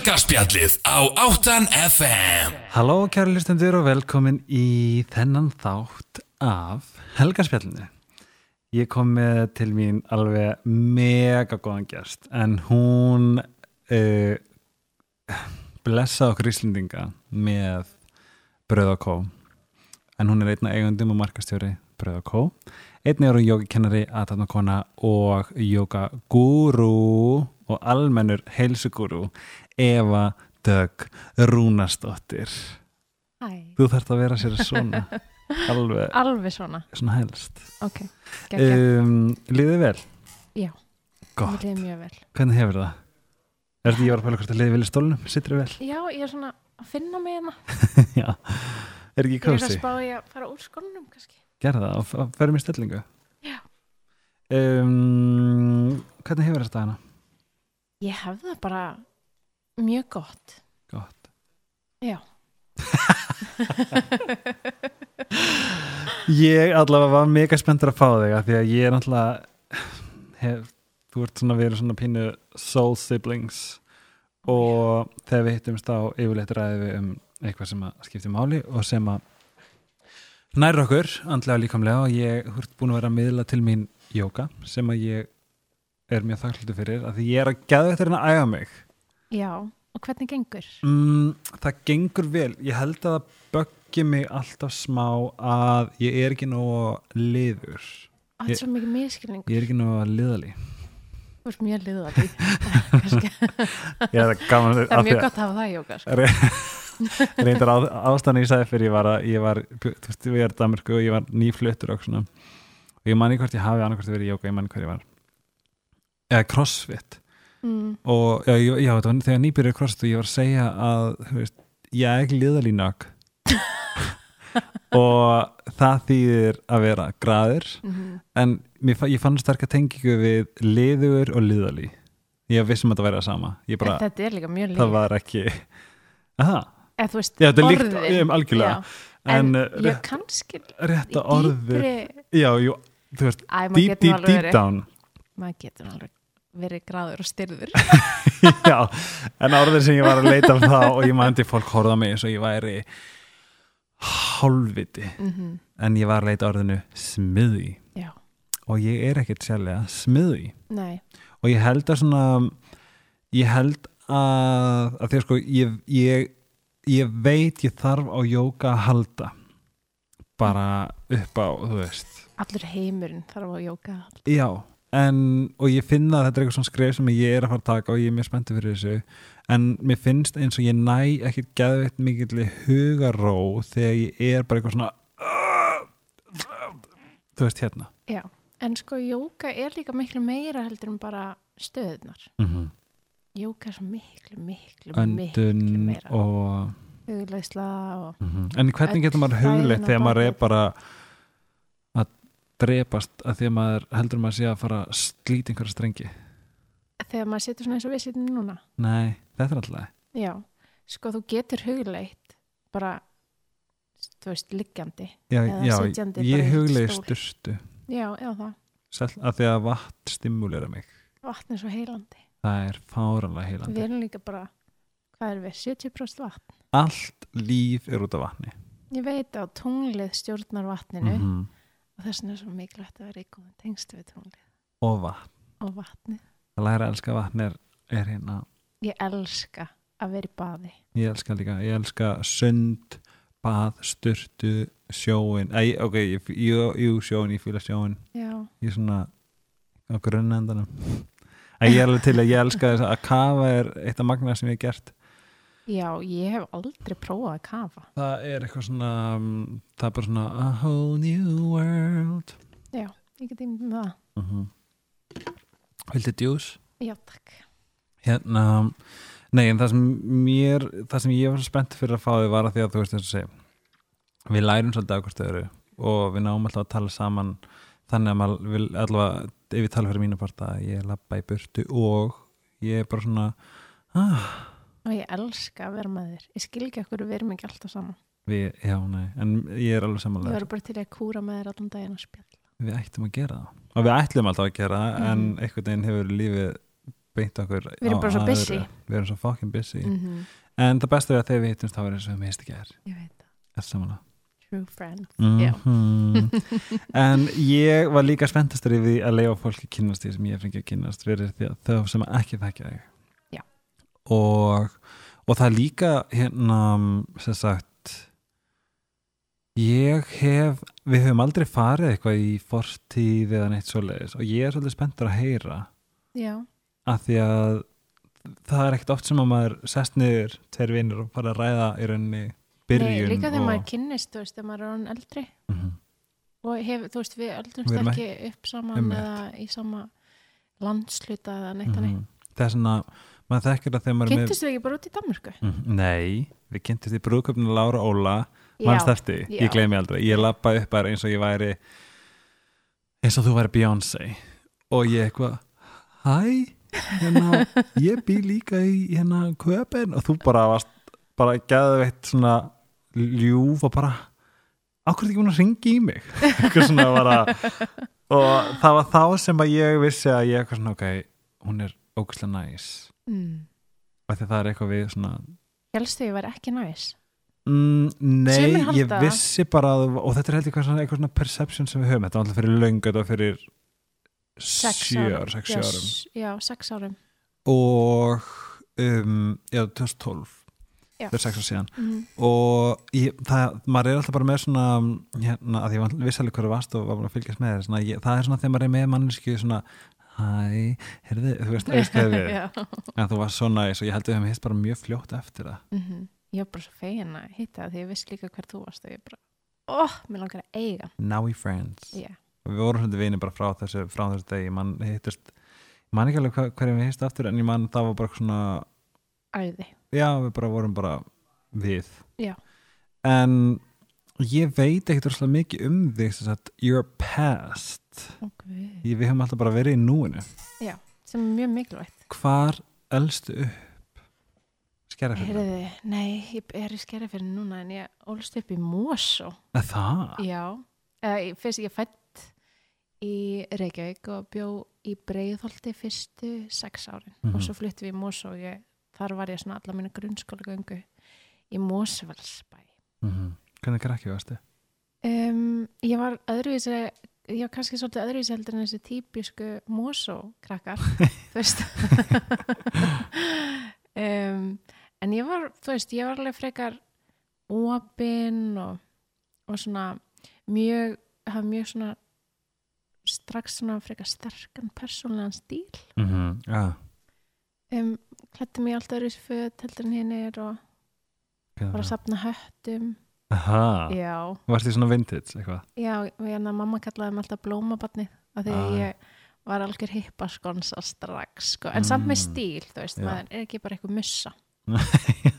Helgarspjallið á 8 FM Halló kæri listendur og velkomin í þennan þátt af Helgarspjallinu. Ég kom með til mín alveg mega góðan gæst en hún uh, blessaði okkur íslendinga með Bröð og Kó en hún er einna eigundum og markastjóri Bröð og Kó. Einnig eru jógikennari, aðtatnakona og jógagúrú og almennur heilsugúrú Eva Dögg Rúnastóttir. Hæ, Þú þarft að vera sér svona alveg alveg svona, svona helst ok, geggja, um, Líðið vel? Já. Gott, mér liði mjög vel. hvernig hefur það? Er þetta ég var að pæla hvort að liðið vel í stólnum? Sittur þið vel? Já, ég er svona að finna mig hérna, Já, er ekki ég er að spá ég að fara úr skónum kannski. Gerða það og ferum í stellingu Já. um, Hvernig hefur þetta hana? Ég hef það bara mjög gott. Gott Já. Ég allavega var mega spenntur að fá þig af því að ég er náttúrulega hef, þú ert svona verið svona pínu soul siblings og þegar við hittumst á yfirleitt ræðum við um eitthvað sem að skipti máli og sem að nær okkur andlega líkamlega og ég þú ert búin að vera að miðla til mín jóka sem að ég er mjög þakklúti fyrir af því ég er að geða þetta að æga mig Já, og hvernig gengur? Mm, það gengur vel. Ég held að það böggi mig alltaf smá að ég er ekki nóg liður. Það er svo mikið miskilning. Ég er ekki nóg liðali. Þú ert mjög er gaman Það er mjög gott að hafa það í jóka. Sko. Reyndar ástæðan ég sagði fyrir ég var að ég var, þú veist, við erum Danmarku og ég var nýfluttur og svona. Og ég manni hvort ég hafi annarkvort verið í jóka, ég manni hver ég var. Eða crossfit. Mm. Og já, já, já þegar nýbyrjuð crossfit og ég var að segja að, veist, ég er ekki liðali nögg. og það þýðir að vera graður. Mm en mér, ég fann sterkar tengingu við liður og liðali ég vissum að þetta væri það sama. Bara, Þetta er líka mjög það líf. var ekki aha, þú veist, já, þetta er líkt um, algjörlega. En, En, en ég kannski rétta orðið dýpri, já, jú, þú veist, Æ, deep, deep, deep verið, down. Maður getur alveg verið gráður og styrður. já, en orðið sem ég var að leita um þá og ég mændi fólk horfða mig eins og ég væri hálfviti mm en ég var að leita orðinu smiði Já, og ég er ekkert sérlega smiði nei, og ég held að svona ég held að, að að sko ég, ég, ég veit ég þarf á jóka að halda. Bara upp á þú veist, allur heimurinn þarf að jóka. já en, og ég finna að þetta er eitthvað svona skref sem ég er að fara að taka og ég er mjög spenntið fyrir þessu en mér finnst eins og ég næ ekkert geðveitt mikill hugaró þegar ég er bara eitthvað svona þú veist hérna Já, en sko jóka er líka miklu meira heldur en bara stöðunar. mm -hmm. Jóka er svo miklu, miklu, miklu öndun meira. og Hugleisla og... Mm En hvernig getur maður hugleitt þegar maður er bara drepast að því að maður heldur maður sé að fara að slíta einhverja strengi? Þegar maður situr svona eins og við situm núna. Nei, þetta er alltaf Já, sko þú getur hugleitt bara, þú veist, liggjandi. Já, Eða já ég stól. styrstu Já, já það. að því að vatn stimulera mig Vatn er svo heilandi. það er fáranlega Við heilandi erum líka bara, hvað er við, 70% vatn. Allt líf er út af vatni Ég veit að tunglið stjórnar vatninu -hmm. Og þess vegna er svo mikilvægt að vera í góðum tengstu við tunglið. Og vatn. Og vatnið. að læra að elska vatn er, er hérna Ég elska að vera í baði. ég elska líka, ég elska sund bað, styrtu, sjóin Æ, ok, ég, jú, jú, sjóin, ég fýla sjóin Já, ég er svona á grunnendanum að ég er alveg til að ég elska þess að kafa er eitt af magna sem ég hef gert já, ég hef aldrei prófað að kafa. það er eitthvað svona um, það er bara svona a whole new world Já, ég get ímyndið með það. uh -huh. vildi djús? Já, takk. hérna nei en það sem mér það sem ég var spennt fyrir að fá þig var að því að þú veist þess að segja við lærum svolítið af hvort öðru og við náum alltaf að tala saman þannig að maður vil allavega ef ég tala fyrir mínu part að ég lappa í burtu og ég er bara svona ah, Og ég elska að vera með þér. Ég skil ekki okkur við erum ekki alltaf saman. við, já nei en ég er alveg Ég samanlega verður bara til að kúra með þér allan daginn og spjalla. við ættum að gera það og við ætlum alltaf að gera það en Mhm. einhvern veginn hefur lífið beint okkur Við erum bara svo busy. Við erum svo fucking busy Mhm. En það besta er að þegar við hittumst þá er eins og við mist ekki er Ég veit það. True friends. Já. Mhm. En ég var líka spenntastur yfir því að leiða fólki að kynnast því sem ég fengi að kynnast fyrir því að þau sem ekki þekkja þig og, og það er líka hérna sem sagt ég hef við höfum aldrei farið eitthvað í fortíð eða neitt svoleiðis og ég er svolítið spenntur að heyra Já. að því að það er ekkert oft sem að maður sest niður tveir vinnir og fara að ræða í rauninni byrjun Nei, líka þegar og, maður kynnist, þú veist, þegar maður er orðin eldri Mhm. og hef, þú veist, við öldumst ekki upp saman eða í sama landsluta eða neitt mm Mhm. það er svona maður þekkir að þegar maður með Kynntust við ekki bara út í Danmörku? Mhm, Nei, við kynntumst í brúðköpnum Lára Óla, mannst eftir, já. ég gleymi aldrei. Ég lappa upp bara eins og ég væri eins og þú væri Beyoncé. Og ég eitthvað hæ, hérna ég bý líka í hérna köpen og þú bara varst bara geðveitt svona ljúf og bara ákveð ekki búin að ringi í mig? Eitthvað svona bara og það var þá sem að ég vissi að ég eitthvað svona ok, hún er ógæslega næs Mm. því það er eitthvað við svona Helstu ég væri ekki næs? Mm, nei, ég það. vissi bara að, og þetta er heldur eitthvað svona, eitthvað svona perception sem við höfum, þetta var alltaf fyrir löngu þetta var fyrir Sex sjö árum. árum, sex árum Já, sex árum. og um, já, 2012 Já. þetta er sex ár síðan Mm. og ég, það, maður er alltaf bara með svona hérna, að ég var viss alveg hverju varst og var bara að fylgjast með þér svona, ég, það er svona þegar maður er með manneski svona, hæ, heyrðu þú veist, Já. en þú varst svo næs og ég held að við hefum hitt bara mjög fljótt eftir það Mhm. Ég var bara svo fegin að hitta það því ég vissi líka hver þú varst og ég bara, óh, mér langar að eiga. now we friends og við vorum svolítið vinir bara frá þessu, frá þessu degi mann hittust, ég man ekki alveg hva- hverjum við hittust aftur en ég man það var bara svona Æði. já við bara vorum bara við Já. en ég veit ekkert rosalega mikið um þig sagt your past Okay. ég, við höfum alltaf bara verið í núinu Sem er mjög mikilvægt. hvar elstu upp Heyrðu, nei, ég er í skeri fyrir núna en ég ólst upp í Mosó. það Já. Eða, ég- fyrst ég fætt í Reykjavík og bjó í Breiðholti fyrstu sex árin Mhm. og svo fluttum við í Mosó og ég, þar var ég svona alla mínu grunnskóla göngu í Mosfellsbæ. mm hvernig krakki varstu Um, ég var öðruvísi, ég var kannski svolítið öðruvísi heldur en þessi típisku Mosó krakkar, þú veist. um, en ég var, þú veist, ég var alveg frekar opinn og, og svona mjög, hafa mjög svona strax svona frekar sterkan persónlegan stíl. mm -hmm. ja, Um, klætti mig alltaf öðruvísi föt heldur en hinn er og var að sapna höttum. Aha. Já. varstu í svona vintage eitthvað Já, hérna mamma kallaði mig alltaf blómabarnið af því að Ah. ég var algjör hippaskonsa strax sko. en samt með Mm. stíl, þú veist, Já. maður er ekki bara eitthvað mussa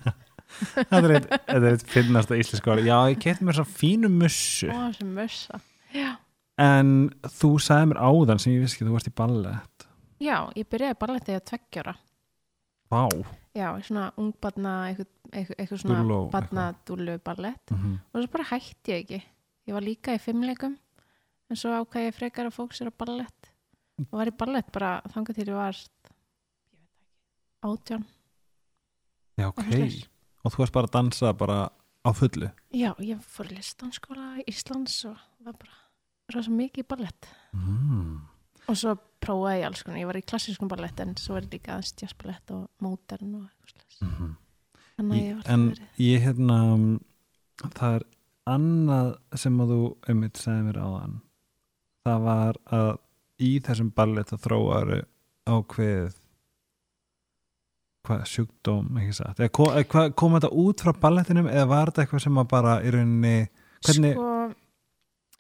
þetta er eitt, þetta er eitt finnasta íslensk orð já, ég kefti mér svo fínu mussu og sem mussa Já, en þú sagði mér áðan sem ég vissi ekki, þú varst í ballett Já ég byrjaði bara þegar tveggjára vá. Já, svona ungbarna eitthvað, svona barnadúlu ballett mm og svo bara hætti ég ekki. Ég var líka í fimmleikum en svo ákvað ég frekar að fóksir á ballett og var í ballett bara þangað til ég var átján. Já, Og ok. svoleiðis. og þú varst bara að dansa bara á fullu? Já, ég fór í listanskóla í Íslands og var bara rosa mikið í ballett. mm. Og svo prófaði ég alls konar. Ég var í klassískum ballett en svo er líka aðeins jazzballett og modern og eitthvað. Mm að ég en ég hérna það er annað sem að þú einmitt segði mér áðan það var að í þessum ballett að þróaru ákveðið hvað sjúkdóm ekki satt kom, kom þetta út frá ballettinum eða var þetta eitthvað sem að bara í rauninni hvernig, Sko,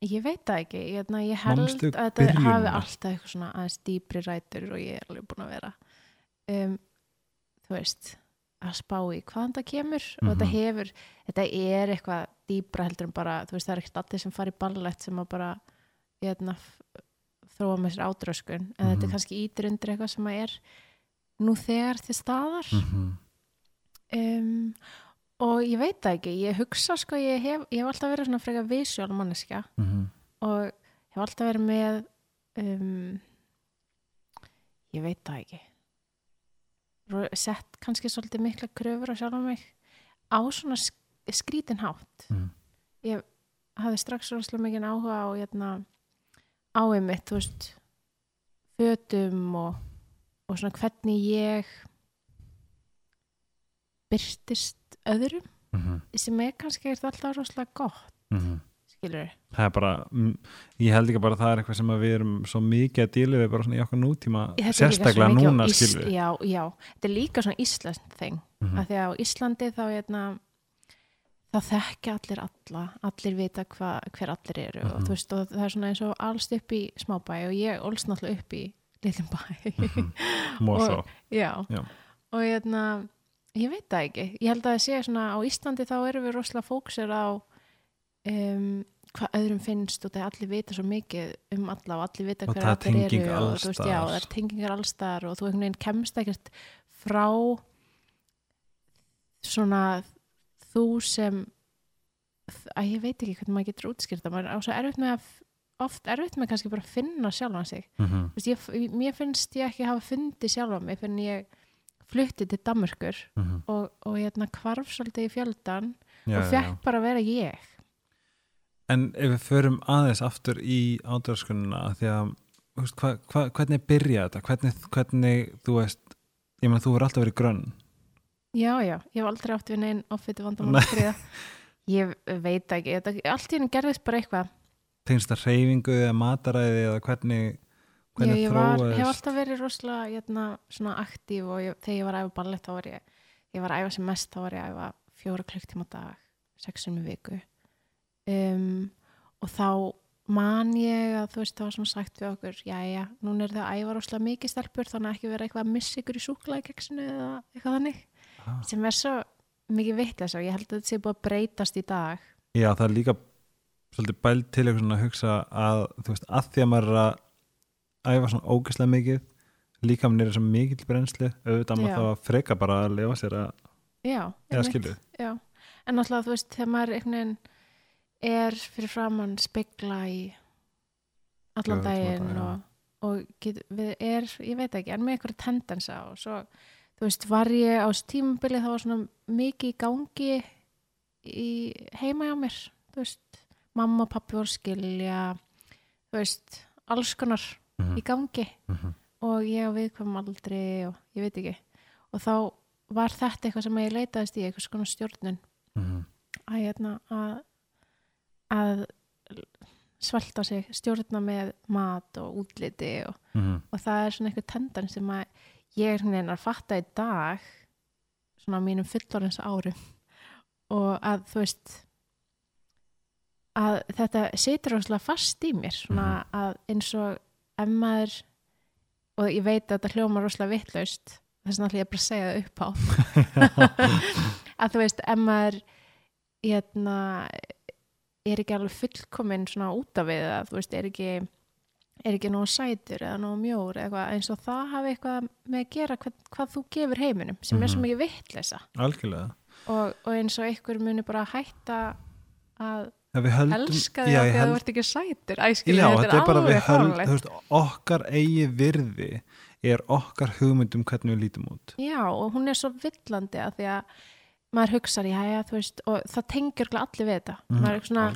ég veit það ekki. Ég, na, ég held Manstu að þetta hafi alltaf eitthvað svona aðeins dýpri rætur og ég er alveg búin að vera um, þú veist að spá í hvaðan það kemur og þetta Mhm. hefur, þetta er eitthvað dýpra heldur en bara, þú veist það er ekkert allir sem fara í ballett sem að bara hérna, f- þróa með sér átröskun en þetta Mhm. er kannski ítir undir eitthvað sem að er nú þegar til staðar mm um, og ég veit það ekki ég hugsa sko, ég hef, ég hef alltaf verið svona frekar visual manneskja -hmm. og hef alltaf verið með um, ég veit það ekki sett kannski svolítið mikla kröfur á sjálf mig á svona sk- skrítin hátt mm. ég hafði strax rosalega mikið áhuga á hérna, á einmitt, þú veist fötum og, og svona hvernig ég byrtist öðrum Mm sem er kannski alltaf rosalega gott -hmm. skilur það er bara, mm, ég held ekki bara að það er eitthvað sem að við erum svo mikið að díla við bara svona í okkar nútíma, sérstaklega núna skilur við já, já, þetta er líka svona Íslands þing, Mhm. af því að á Íslandi þá hérna þá þekkja allir alla, allir vita hva, hver allir eru og Mhm. veist og það er svona eins og alls upp í smábæ og ég ólst náttúrulega upp í litlum bæ Mosó, Og- já. Já. og hérna ég veit það ekki, ég held að það sé svona á Íslandi þá erum við rosalega fókusir á um, hvað öðrum finnst og það allir vita svo mikið um alla og allir vita Og hver það er eru og, veist, já, það er tengingar allstar og þú einhvern veginn kemst ekkert frá svona þú sem að ég veit ekki hvernig maður getur útskýrt það. Maður er á svo erfitt með að oft erfitt með kannski bara að finna sjálfan sig. Mhm. Þú veist, ég, mér finnst ég ekki hafa fundið sjálfa mig fyrir en ég flutti til Danmörkur Mhm. og, og hérna hvarf svolítið í fjöldan Já, og já, fekk já. bara að vera ég En ef við förum aðeins aftur í ádörskununa því að veist, hva, hva, hvernig byrja þetta hvernig, hvernig þú veist ég meina þú verður alltaf verið grönn já, já, ég hef aldrei átt við neinn Nei. vandamál ég veit ekki, allt í henni gerðist bara eitthvað tengst það reyfingu eða mataræði eða hvernig, já, ég var, hef alltaf verið rosalega hérna, svona aktív og ég, þegar ég var að æfa ballett þá var ég, ég var að æfa sem mest þá var ég að æfa fjóra klukktíma dag sexum í viku. Um, og þá man ég að þú veist það var svona sagt við okkur já já, núna er það að æfa rosalega mikið stelpur þannig að ekki vera eitthvað að missa ykkur í súklaðikeksinu eða eitthvað þannig. Ah. sem er svo mikið þess og ég held að þetta sé búið að breytast í dag. Já, það er líka svolítið bælt til að hugsa að þú veist, að því að maður er að æfa svona ógeðslega mikið líka minn er svo mikill brennslu auðvitað maður þá freka bara að lefa sér að já, eða já. en náttúrulega þú veist þegar maður einhvern veginn er fyrir framann spegla í allan daginn dag, og, og get, við er, ég veit ekki, er með eitthvað tendensa og svo, þú veist, var ég á þessu tímabili það var svona mikið í gangi í heima hjá mér, þú veist. Mamma og pappi voru skilja þú veist, alls konar í gangi Mhm. og ég á viðkvæm aldrei og ég veit ekki og þá var þetta eitthvað sem ég leitaðist í eitthvað svona stjórnun Mhm. að, hérna, að, að svelta sig, stjórna með mat og útliti og, Mhm. og það er svona eitthvað tendan sem að ég er hérna að fatta í dag svona á mínum fullorins árum og að þú veist að þetta situr rosalega fast í mér svona að eins og ef maður og ég veit að þetta hljóma rosalega vittlaust þess vegna ætla ég bara að segja það upp á. Að þú veist, ef maður hérna er ekki alveg fullkomin svona út af við það, þú veist, er ekki er ekki nógu sætur eða nógu mjór eða eitthvað, eins og það hafi eitthvað með að gera hvað, hvað þú gefur heiminum sem er svo Mhm. mikið algjörlega. Og, og eins og einhver muni bara hætta að höldum, elska þig já, af ég því að þú ert ekki sætur. Æskil, Já, þetta er þú veist, okkar eigi virði er okkar hugmyndum hvernig við lítum út. Já, og hún er svo villandi að því að maður hugsar, já, já, þú veist og það tengjur allir við þetta. Mhm, maður er svona,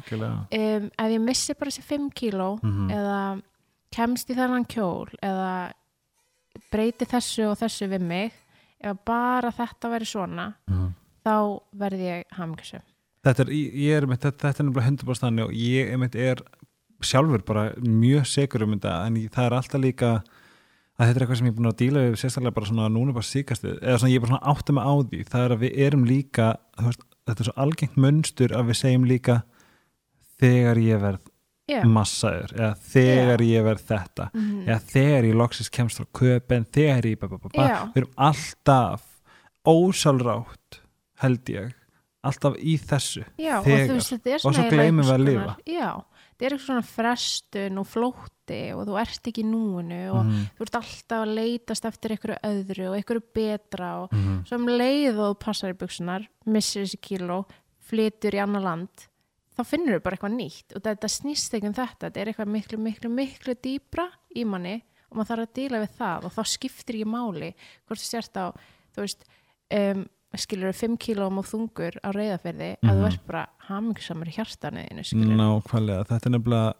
um, ef ég missi bara þessi 5 kíló Mhm. eða kemst í þennan kjól eða breyti þessu og þessu við mig ef bara þetta væri svona Mhm. þá verði ég hamingjusum þetta er, ég ég er, þetta, þetta er nefnilega 100% þannig og ég einmitt er sjálfur bara mjög segur um þetta en það er alltaf líka að þetta er eitthvað sem ég er búin að díla við sérstaklega bara svona núna bara síkastið eða svona ég er bara svona átta mig á því það er að við erum líka veist, þetta er svo algengt mönstur að við segjum líka þegar ég verð Já, massaður eða þegar ég verð þetta Mhm. eða þegar ég loksist kemst frá köpen þegar ég ba, ba, ba. Já. við erum alltaf ósálrátt held ég alltaf í þessu já og þegar. þú veist, Og svo gleymum við að lifa. Já, þetta er eitthvað svona frestun og flótti og þú ert ekki núinu og Mhm, þú ert alltaf að leitast eftir einhverju öðru og einhverju betra og mhm. svo um leið og þú passar í buksunar missir þessi kíló, flytur í annar land þá finnur þú bara eitthvað nýtt og þetta snýst ekki um þetta þetta er eitthvað miklu, miklu, miklu dýbra í manni og maður þarf að díla við það og þá skiptir ekki máli hvort þú sért á þú veist um, skilur 5 kílóum og þungur á reyðaferði að þú Mhm. ert bara hamingsamur í hjartanuðinu skilur nákvæmlega, þetta er nefnilega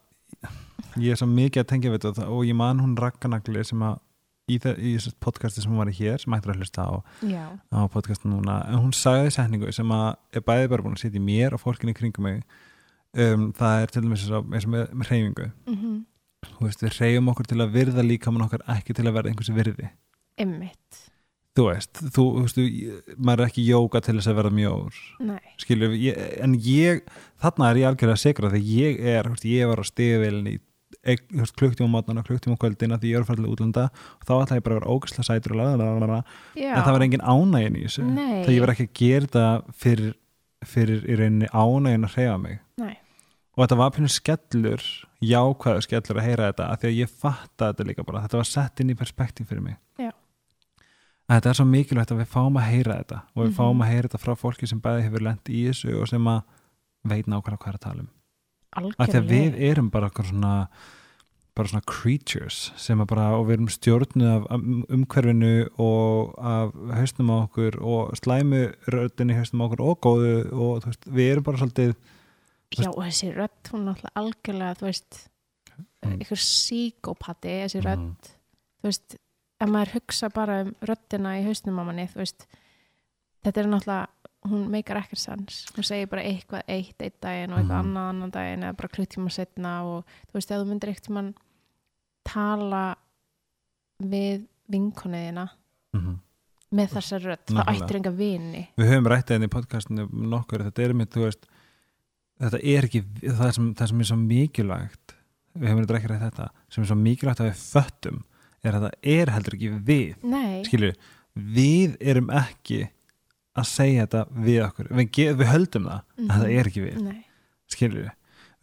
ég er svo mikið að tengja við þetta og ég man hún rakkanagli sem að í, þe- í þessu podcasti sem hún var í hér sem ættir að hlusta á, á podcastin núna en hún sagði setningu sem að er bæði bara búin að setja í mér og fólkinni kringum mig. Um, það er til dæmis eins og með, með hreyfingu. Mm Þú veist, við hreyfum okkur til að virða líkamann okkar ekki til að verða einhversi virði. Ymmit þú veist, þú, þú veist, maður er ekki jóka til þess að verða mjór. Ég, en ég þarna er ég algjörlega að því ég er, veist, ég var á stigavélin í klukktíma á mótnana, klukktíma kvöldina því ég er færlega útlanda og þá ætla ég bara að vera ógæslega sætur en það var engin ánægin í þessu. Nei. það ég var ekki að gera þetta fyrir, fyrir í rauninni ánægin að hreyfa mig. Nei, og þetta var pínu skellur jákvæður skellur að heyra þetta af því að ég fatta þetta líka bara. Þetta var sett inn í perspektíf fyrir mig. Já. Að þetta er svo mikilvægt að við fáum að heyra þetta og við Mhm. fáum að heyra þetta frá fólki sem bæði hefur lent í þessu og sem að veit nákvæmlega hvað er að tala um af því að við erum bara svona bara svona creatures sem að bara og við erum stjórnuð af um- umhverfinu og af hausnum á okkur og slæmu röddinni hausnum á okkur og góðu og þú veist, við erum bara svolítið já, og þessi rödd, hún er alltaf algjörlega þú veist, Mm. ykkur síkópati þessi Mhm. rödd þú veist, ef maður hugsa bara um röddina í hausnum á manni, þú veist þetta er náttúrulega hún meikar ekkert sans, hún segir bara eitthvað eitt eitt daginn og eitthvað Mhm. annað annan daginn eða bara kluktíma setna og þú veist, ef þú myndir eitt mann tala við vinkonuðina mm með þessa rödd, þá Nákvæmlega. ættir enga vini við höfum rættið henni í podcastinu nokkur, þetta er mitt, þú veist þetta er ekki, það sem, það sem er svo mikilvægt við höfum þetta ekki rætt þetta sem er svo mikilvægt að við föttum er að það er heldur ekki við nei, skilju, við erum ekki að segja þetta við okkur. Við, við höldum það, en það er ekki við nei, skilju,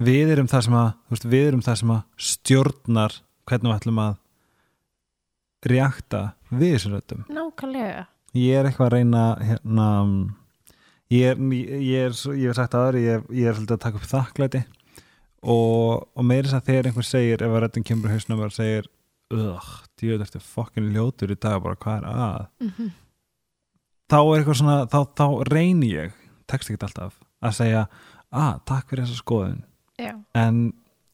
við erum það sem að veist, við erum það sem að stjórnar hvernig við ætlum að reakta við þessum röddum. Nákvæmlega. Ég er eitthvað að reyna hérna ég er, ég er, ég hef sagt aður ég, ég er svolítið að taka upp þakklæti og, og meira þess að þegar einhver segir ef að rættin kemur hausnum og segir ugh, djöð eftir fokkin ljótur í dag bara hvað er að? Mm þá er eitthvað svona, þá, þá reyni ég tekst ekki alltaf að segja að takk fyrir þessa skoðun. Já, en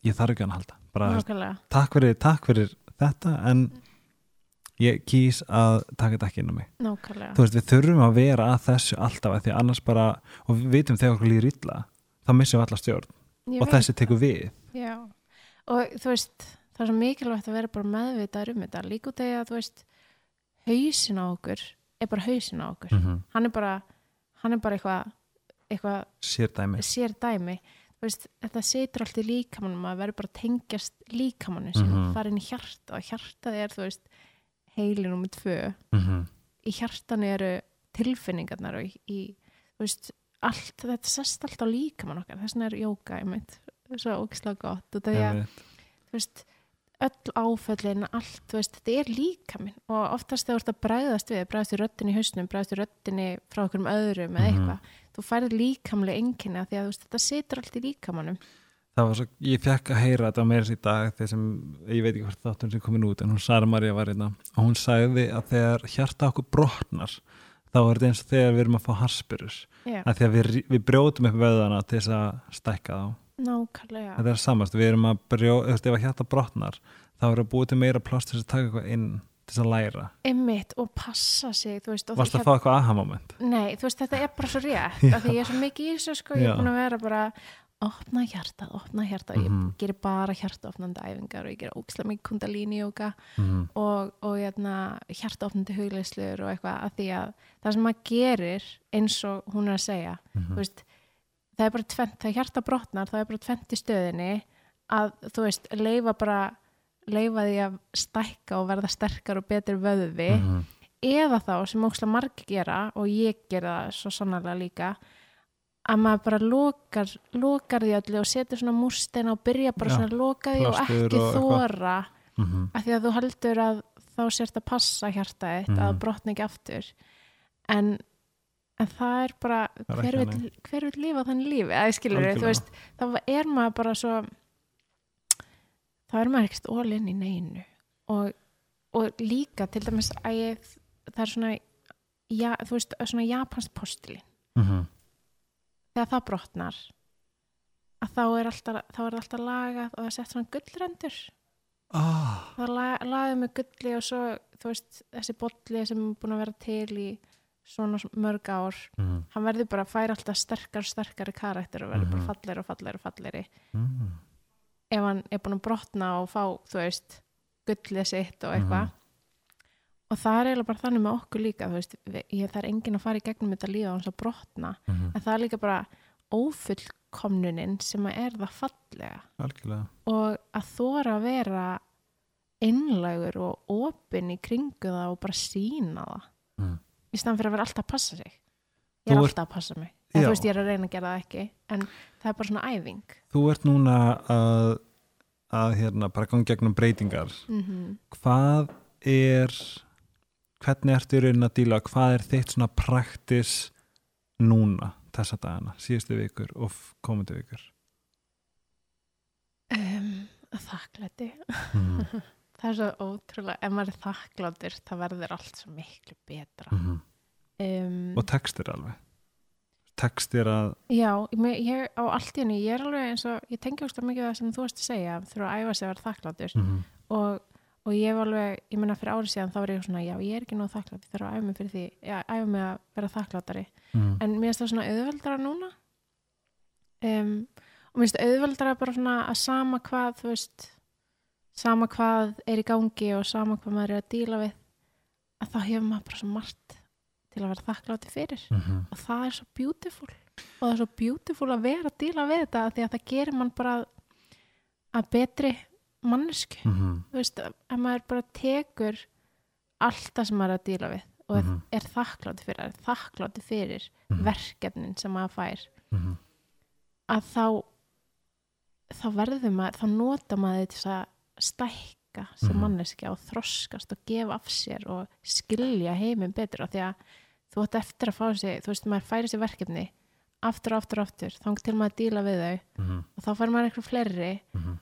ég þarf ekki að halda bara, veist, takk fyrir, takk fyrir þetta en ég kýs að taka þetta ekki inn á mig. Nákvæmlega. Þú veist, við þurfum að vera að þessu alltaf af því að annars bara, og við vitum þegar okkur líður illa, þá missum við alla stjórn. Ég og þessi tekur við. Já, og þú veist það er svo mikilvægt að vera bara meðvitaður um þetta. Líka út að þú veist hausin á okkur er bara hausin á okkur. -hmm. hann er bara hann er bara eitthvað eitthvað sér dæmi sér dæmi þú veist, þetta situr allt í líkamannum að vera bara tengjast líkamannu sem Mhm. fara inn í hjarta og hjartað er þú veist heilin um tvö. Mm -hmm. í hjartan eru tilfinningarnar og í, þú veist, allt, þetta sest allt á líkamann okkar. Þess vegna er jóka einmitt svo ógislega gott. Og það er þú veist, öll áföllin allt, þú veist, þetta er líka minn og oftast þegar þú ert að bræðast við bræðast við röddin í hausnum, bræðast við röddinni frá okkur um öðrum eða Mhm. eitthvað þú færið líkamlega enginni að því að veist, þetta situr allt í líkamannum ég fekk að heyra þetta meira í dag þegar sem, ég veit ekki hvort þáttur sem komin út en hún Sara Maria var hérna og hún sagði að þegar hjarta okkur brotnar þá er þetta eins og þegar við erum að fá harspyrur Já, að því að við, við brjótum upp vöðana til þess að stækka þá nákvæmlega þetta er samast, við erum að brjó, þú veist, ef að hjarta brotnar þá er að búið til meira pláss til þess að taka eitthvað inn til þess að læra Einmitt og passa sig, þú veist Varst það að fá eitthvað aha moment? Nei, þú veist, þetta er bara svo rétt af því ég er svo mikið í þessu, sko, ég er búin að vera bara opna hjartað, opna hjartað Mhm. ég gerir bara hjartaopnandi æfingar og ég gerir ógislega mikið kundalíni jóka Mm og, og hérna, hjartaopnandi hugleislur og eitthvað að því að það sem maður gerir eins og hún er að segja -hmm. þú veist, það er bara tvent, það er hjarta brotnar, það er bara tvent í stöðinni að þú veist, leifa bara leifa því að stækka og verða sterkar og betri vöðvi Mhm. eða þá sem ókslega margir gera og ég gera það svo sannarlega líka að maður bara lokar, lokar því öllu og setur svona múrsteina og byrja bara Já, svona að loka því og ekki og þóra Mhm. af því að þú heldur að þá sért að passa hjarta eitt að Mhm. brotna ekki aftur en, en það er bara er hver vil, hver vil lifa þannig lífi? Að skilur þú Algjörlega. veist þá er maður bara svo þá er maður ekkert ólinn í neinu. Og, og líka til dæmis að ég það er svona ja, þú veist, svona japansk postili mhm, þegar það brotnar að þá er alltaf, þá er það alltaf lagað og það er sett svona gullrendur. Ah, það la, lagað með gulli og svo þú veist, þessi bolli sem er búin að vera til í svona mörg ár. Mhm, hann verður bara að færa alltaf sterkar sterkari karakter og verður Mhm. bara falleiri og falleiri og falleiri mhm, ef hann er búin að brotna og fá þú veist, gullið sitt og eitthvað. Mhm. og það er eiginlega bara þannig með okkur líka þú veist, ég, það er enginn að fara í gegnum þetta líða hans að brotna, mhm, en það er líka bara ófullkomnunin sem að er það fallega. Algjörlega. Og að þóra að vera einlægur og opinn í kringu það og bara sína það. Mhm. Í staðan fyrir að vera alltaf að passa sig. Ég er ert- alltaf að passa mig. En þú veist ég er að reyna að gera það ekki en það er bara svona æfing. Þú ert núna að, að hérna, bara gangi gegnum breytingar. Mm hvað er hvernig ertu í raunin að díla? Hvað er þitt svona praktis núna þessa dagana, síðustu vikur og komandi vikur? Um, þakklæti mm. það er svo ótrúlega, ef maður er þakkláttur það verður allt svo miklu betra Mm. um, og textir alveg textir að já, ég, ég á allt í henni ég er alveg eins og, ég tengi ógst mikið það sem þú varst að segja, þurfa að æfa sig að vera þakkláttur mm. og, og ég var alveg, ég menna fyrir árið síðan þá var ég svona, já ég er ekki nóg þakklátt ég þarf að æfa mig fyrir því, já, æfa mig að vera þakklátari Mm. en mér finnst það svona auðveldara núna um, og mér finnst auðveldara bara svona að sama hvað þú veist sama hvað er í gangi og sama hvað maður er að díla við að þá hefur maður bara svo margt til að vera þakklátti fyrir Mm. og það er svo beautiful og það er svo beautiful að vera að díla við þetta því að það gerir mann bara að betri mannesku Mm. þú veist, ef maður bara tekur allt það sem maður er að díla við og Mhm. er þakklátti fyrir, er þakklátti fyrir Mhm. verkefnin sem maður fær Mm. að þá þá verður maður, þá nota maður þess að stækka sem Mhm. manneskja og þroskast og gefa af sér og skilja heiminn betur af því að þú ætti eftir að fá sig þú veist, maður færi sér verkefni aftur og aftur og aftur, þá til maður að díla við þau Mm. og þá fær maður eitthvað fleiri Mm.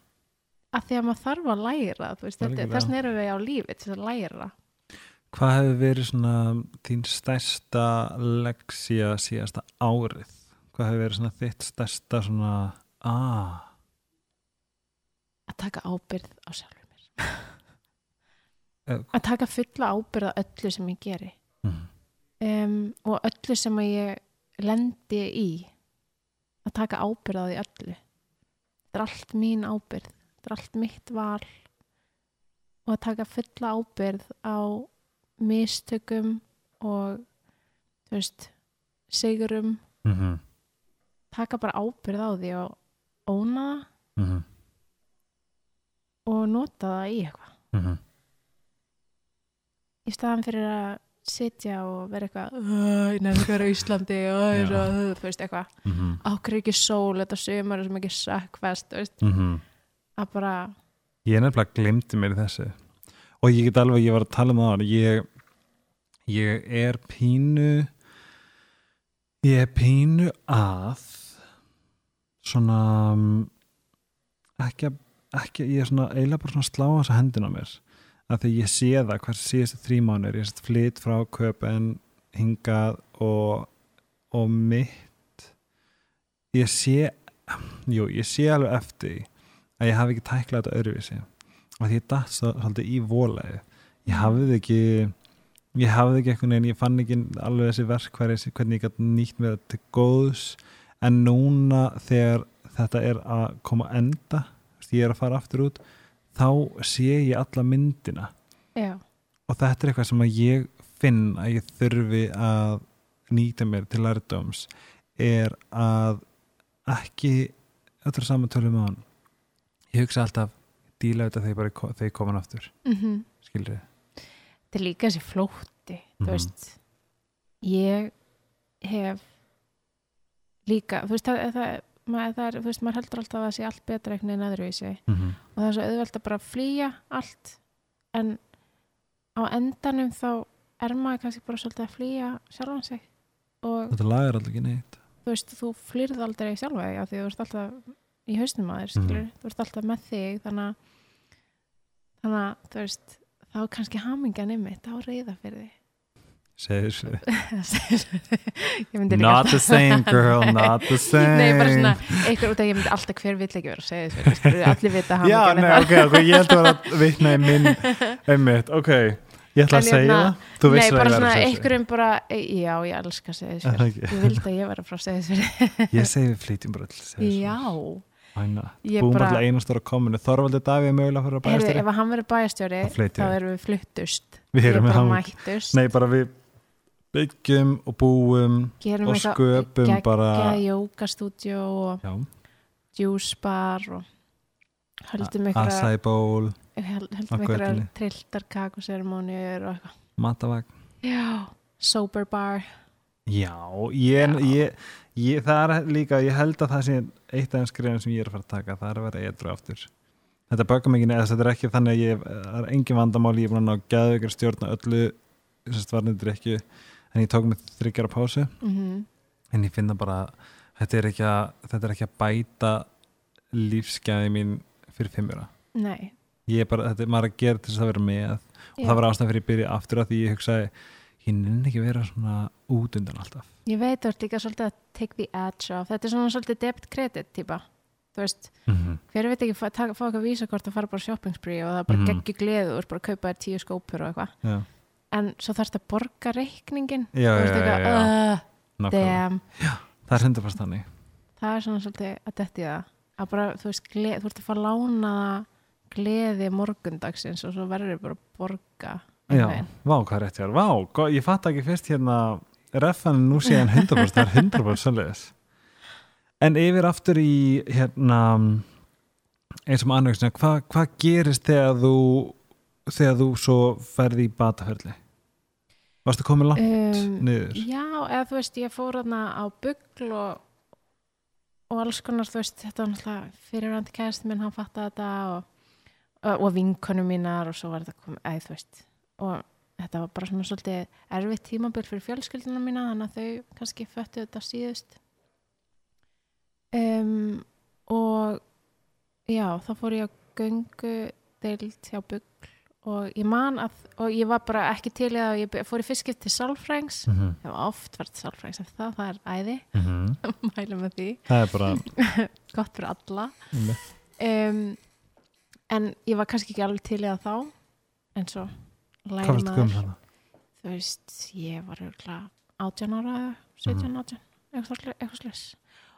af því að maður þarf að læra þú veist, þetta, Algjörlega. þess vegna erum við á lífi til að læra Hvað hefur verið svona þín stærsta leksía síðasta árið? Hvað hefur verið svona þitt stærsta svona ah, að taka ábyrð á sjálfur mér. Að taka fulla ábyrð á öllu sem ég geri. Mm. um, og öllu sem ég lendi í. Að taka ábyrð á því öllu. Þetta er allt mín ábyrð þetta er allt mitt val. Og að taka fulla ábyrð á mistökum og þú veist sigurum, Mm taka bara ábyrð á því og óna það. -hmm. Og nota það í eitthvað. Mm -hmm. í staðan fyrir að sitja og vera eitthvað "Æ, ég nefnir hvað er á Íslandi og er þú veist eitthvað. Mm ákveður ekki sól, þetta er svo mikið sökkfest, þú veist, -hmm. að bara Ég nefnilega glemdi mér í þessu. Og ég get alveg, ég var að tala um það ég, ég er pínu ég er pínu að svona um, ekki, að- ekki ég er svona eiginlega bara svona að slá þessa hendina mér. Að því ég sé það hvers síðustu þrý mánur, ég sett flytt frá köpen hingað og og mitt. Ég sé jú, ég sé alveg eftir að ég hafi ekki tæklað þetta öðruvísi. Og því ég svo, svolítið í volæði ég hafði ekki ég hafði ekki einhvern veginn, ég fann ekki alveg þessi verkværi, hvernig ég gæti nýtt með þetta til góðs. En núna þegar þetta er að koma að enda, ég er að fara aftur út þá sé ég alla myndina. Já, og þetta er eitthvað sem að ég finn að ég þurfi að nýta mér til lærdóms er að ekki öllur samantölum með hann ég hugsa alltaf díla þetta þegar ég bara ko- þegar ég komin aftur. Mm skilrið þetta er líka þessi flótti Mhm. þú veist. Ég hef líka, þú veist, það, það, maður, er, veist, maður heldur alltaf að það sé allt betra einhvern veginn öðruvísi. Mm -hmm. og það er svo auðvelt að bara flýja allt en á endanum þá er maður kannski bara svolítið að flýja sjálfan sig. Og þetta lagar alltaf ekki neitt. þú veist, þú flýrð aldrei sjálfa þig af því þú ert alltaf í hausnum að þér skilur, Mhm. þú ert alltaf með þig þannig að þannig að þú veist, þá kannski hamingjan ymmit á reyða fyrir þig Líka Not the same girl, not the same Nei, bara svona, einhver út að ég myndi alltaf hver vill ekki vera að segja þessu, skilur við allir vita að hann Já, nei, það. ok, ok, ég held að vera að vitna í minn einmitt, ok. Ég ætla að segja hérna, það. Þú Nei, vissir að bara svona að einhverjum bara, já, ég elska að segja Er það þessu? Ég vildi að ég vera frá að segja þessu. Ég segi við flýtjum bara til Já, Æna, búum bara- bara einastóra kominu Þorvaldi Davíð mögulega fyrir að heyrðu, bæjastjóri ef hann verður bæjastjóri Þá flytjum við. erum við fluttust. Við erum bara hann mættust. Nei, bara við byggjum og búum Gerum og sköpum bara geggja jókastúdjó og djúsbar og höldum ykkur acai ból, höldum ykkur götunni. trilltar kakusermóniur og eitthvað matavag Já, sober bar Já, ég, Já. ég, ég, það er líka, ég held að það sé eitt af skrifin sem ég er að fara að taka, það er að vera eitthvað aftur. Þetta bögum ekki neða, þetta er ekki þannig að ég, er engin vandamál, ég er búin að ná gæðu stjórna öllu, þessast varnir ekki, en ég tók mig þryggjara pásu, mm en ég finna bara, að þetta er ekki að, þetta er ekki að bæta lífsgæði mín fyrir fimmura. Nei Ég er bara, þetta er maður að gera til þess að vera með og Já. það var ástæðan fyrir að byrja aftur að því ég hugsaði, ég nenni ekki að vera svona út undan alltaf. Ég veit þú ert líka svolítið að take the edge off Þetta er svona svolítið debit credit típa Þú veist, Mm -hmm. hver veit ekki fá, eitthvað vísakort og fara bara shopping spree og það bara mm. geggju gleðu og er bara að kaupa þér tíu skópur og eitthvað en svo þarfst að borga reikningin já, já, já, já. "Ugh, Nákvæmlega. damn Það er hundar þannig. það er svona svolítið að detti það að bara, þú veist, gle, þú ert að fá lána gleði morgundagsins og svo verður bara að borga Já, vá, hvað er hér? Vá, go- ég fatt ekki fyrst hérna refan nú sé hann 100% það er 100% sannleiðis. En yfir aftur í hérna eins og annars, hvað hva gerist þegar þú þegar þú svo ferði í bataferli? Varstu komið langt um, niður? Já, eða þú veist, ég fór þarna á bugl og, og alls konar, þú veist, þetta var náttúrulega fyrirvændi kæðist minn, hann fattaði þetta og, og, og vinkonum mínar og svo var þetta komið, eða þú veist og þetta var bara svona svolítið erfitt tímabil fyrir fjölskyldunum mína þannig að þau kannski föttu þetta síðust um, og já, þá fór ég á göngu deild hjá bugl og ég man að, og ég var bara ekki til að ég fór í fyrskipt til sálfrængs Mm -hmm. ég var oft verið sálfrængs eftir það, það er æði Mhm. mælum með því, Það er bara gott fyrir alla um, en ég var kannski ekki alveg til að þá en svo komið þannig? þú veist, ég var 18 ára, eða 17, Mhm. 18 eitthvað, slis